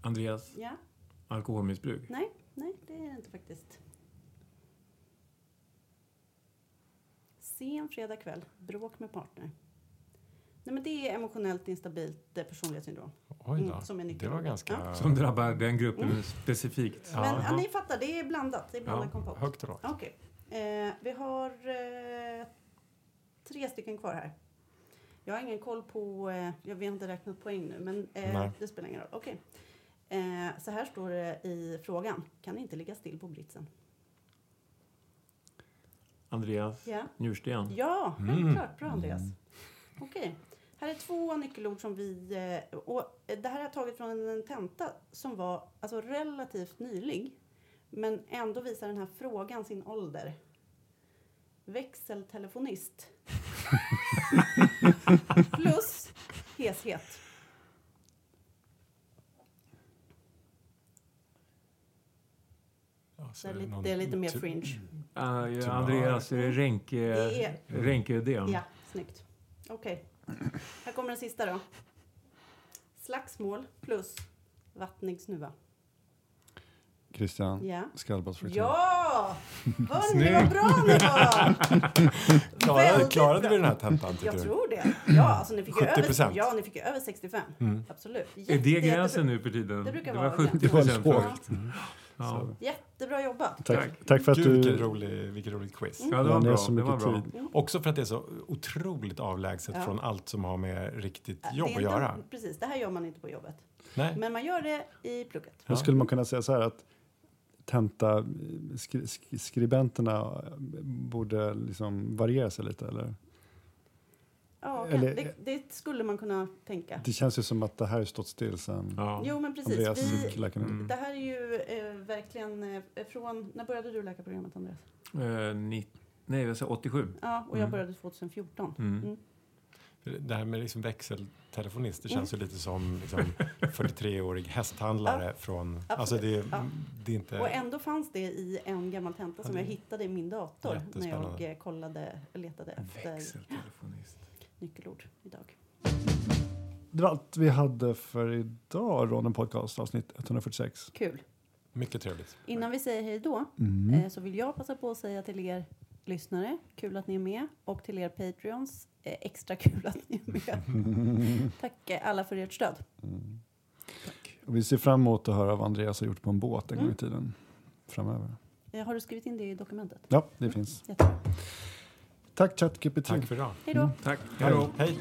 Speaker 3: Andreas,
Speaker 2: Ja,
Speaker 3: alkoholmissbruk.
Speaker 2: nej, nej, det är det inte faktiskt. Sen fredag kväll. Bråk med partner. Nej, men det är emotionellt instabilt eh, personlighetssyndrom.
Speaker 4: Oj då.
Speaker 2: Mm, som är
Speaker 4: det var ganska
Speaker 2: Ja.
Speaker 3: Som drabbar den gruppen
Speaker 2: Mm.
Speaker 3: specifikt.
Speaker 4: Ja.
Speaker 2: Men ja, ni fattar, det är blandat. Det är blandad
Speaker 3: Ja,
Speaker 2: kompott.
Speaker 4: högt och lågt.
Speaker 2: Okej. Eh, vi har eh, tre stycken kvar här. Jag har ingen koll på... Eh, jag, vi har inte räknat poäng nu, men eh, det spelar ingen roll. Okej. Eh, så här står det i frågan. Kan inte ligga still på britsen.
Speaker 3: Andreas,
Speaker 2: Ja,
Speaker 3: njursten.
Speaker 2: ja
Speaker 4: Mm.
Speaker 2: självklart. Bra, Andreas. Okej. Här är två nyckelord som vi... Eh, och det här har jag tagit från en tenta som var alltså, relativt nylig. Men ändå visar den här frågan sin ålder. Växeltelefonist. [laughs] Plus heshet. Så det är
Speaker 4: är
Speaker 2: lite,
Speaker 4: någon
Speaker 2: det är lite mer fringe.
Speaker 3: Ah, ja,
Speaker 4: Tumör.
Speaker 3: Andreas, är det
Speaker 2: Det är-
Speaker 3: Ränkeödem?
Speaker 2: Ja, snyggt. Okej. Här kommer den sista då. Slagsmål plus vattnig snuva.
Speaker 1: Christian?
Speaker 2: Ja.
Speaker 1: Skallbadsfraktur?
Speaker 2: Ja! Hörni, vad bra ni var! [laughs]
Speaker 4: Klarade, klarade vi den här tentan tycker
Speaker 2: Jag
Speaker 4: du?
Speaker 2: tror det. Ja, alltså ni fick ju
Speaker 4: 70%.
Speaker 2: över, ja, ni fick ju över 65.
Speaker 4: Mm.
Speaker 2: Absolut.
Speaker 3: Är
Speaker 2: Jätte-
Speaker 3: det
Speaker 2: jättebra-
Speaker 3: gränsen nu för tiden?
Speaker 2: Det brukar
Speaker 3: var
Speaker 2: vara
Speaker 3: 70
Speaker 1: Det var
Speaker 3: procent.
Speaker 1: lågt.
Speaker 2: Ja,
Speaker 3: Ja.
Speaker 2: jättebra jobbat.
Speaker 1: Tack,
Speaker 3: Tack.
Speaker 1: tack för att
Speaker 4: Gud, vilken
Speaker 1: du...
Speaker 4: rolig, vilket roligt quiz.
Speaker 2: Mm.
Speaker 3: ja, det
Speaker 1: Ja,
Speaker 3: var bra.
Speaker 1: så
Speaker 3: Det var
Speaker 1: mycket
Speaker 3: bra.
Speaker 1: tid.
Speaker 4: Också för att det är så otroligt avlägset
Speaker 2: Ja.
Speaker 4: från allt som har med riktigt
Speaker 2: är
Speaker 4: jobb att
Speaker 2: inte-
Speaker 4: göra.
Speaker 2: Precis, det här gör man inte på jobbet.
Speaker 4: Nej.
Speaker 2: Men man gör det i plugget.
Speaker 1: Då skulle man kunna säga så här att tenta skri, sk- skribenterna borde liksom variera sig lite eller?
Speaker 2: Ja,
Speaker 1: Eller-
Speaker 2: det, det skulle man kunna tänka.
Speaker 1: Det känns ju som att det här har stått still sen
Speaker 3: Ja.
Speaker 2: Jo, men precis.
Speaker 1: Andreas
Speaker 2: Vi.
Speaker 3: Mm.
Speaker 2: det här är ju eh, verkligen eh, från... När började du läkarprogrammet, Andreas?
Speaker 3: Eh, ni, nej, jag sa 87.
Speaker 2: Ja, och jag
Speaker 3: Mm.
Speaker 2: började 2014.
Speaker 3: Mm.
Speaker 2: Mm.
Speaker 4: Det här med liksom växeltelefonist, det känns ju lite som liksom 43-årig hästhandlare från... Alltså det,
Speaker 2: Ja.
Speaker 4: det är inte...
Speaker 2: Och ändå fanns det i en gammal tenta som
Speaker 4: Ja,
Speaker 2: jag hittade i min dator när jag eh, kollade, letade efter
Speaker 3: Växeltelefonist.
Speaker 2: Nyckelord idag.
Speaker 1: Det var allt vi hade för idag, Råden Podcast avsnitt 146.
Speaker 2: Kul.
Speaker 4: Mycket trevligt.
Speaker 2: Innan vi säger hej då
Speaker 1: Mm.
Speaker 2: eh, så vill jag passa på att säga till er lyssnare, kul att ni är med. Och till er Patreons, eh, extra kul att ni är med. [laughs] Tack eh, alla för ert stöd.
Speaker 1: Och vi ser fram emot att höra vad Andreas har gjort på en båt en gång
Speaker 2: Mm.
Speaker 1: i tiden framöver.
Speaker 2: Eh, har du skrivit in det i dokumentet?
Speaker 1: Ja, det finns.
Speaker 2: Jättebra.
Speaker 1: Tack ChatGPT.
Speaker 4: Tack för idag.
Speaker 2: Hej då!
Speaker 3: Tack. Hej då.
Speaker 5: Hej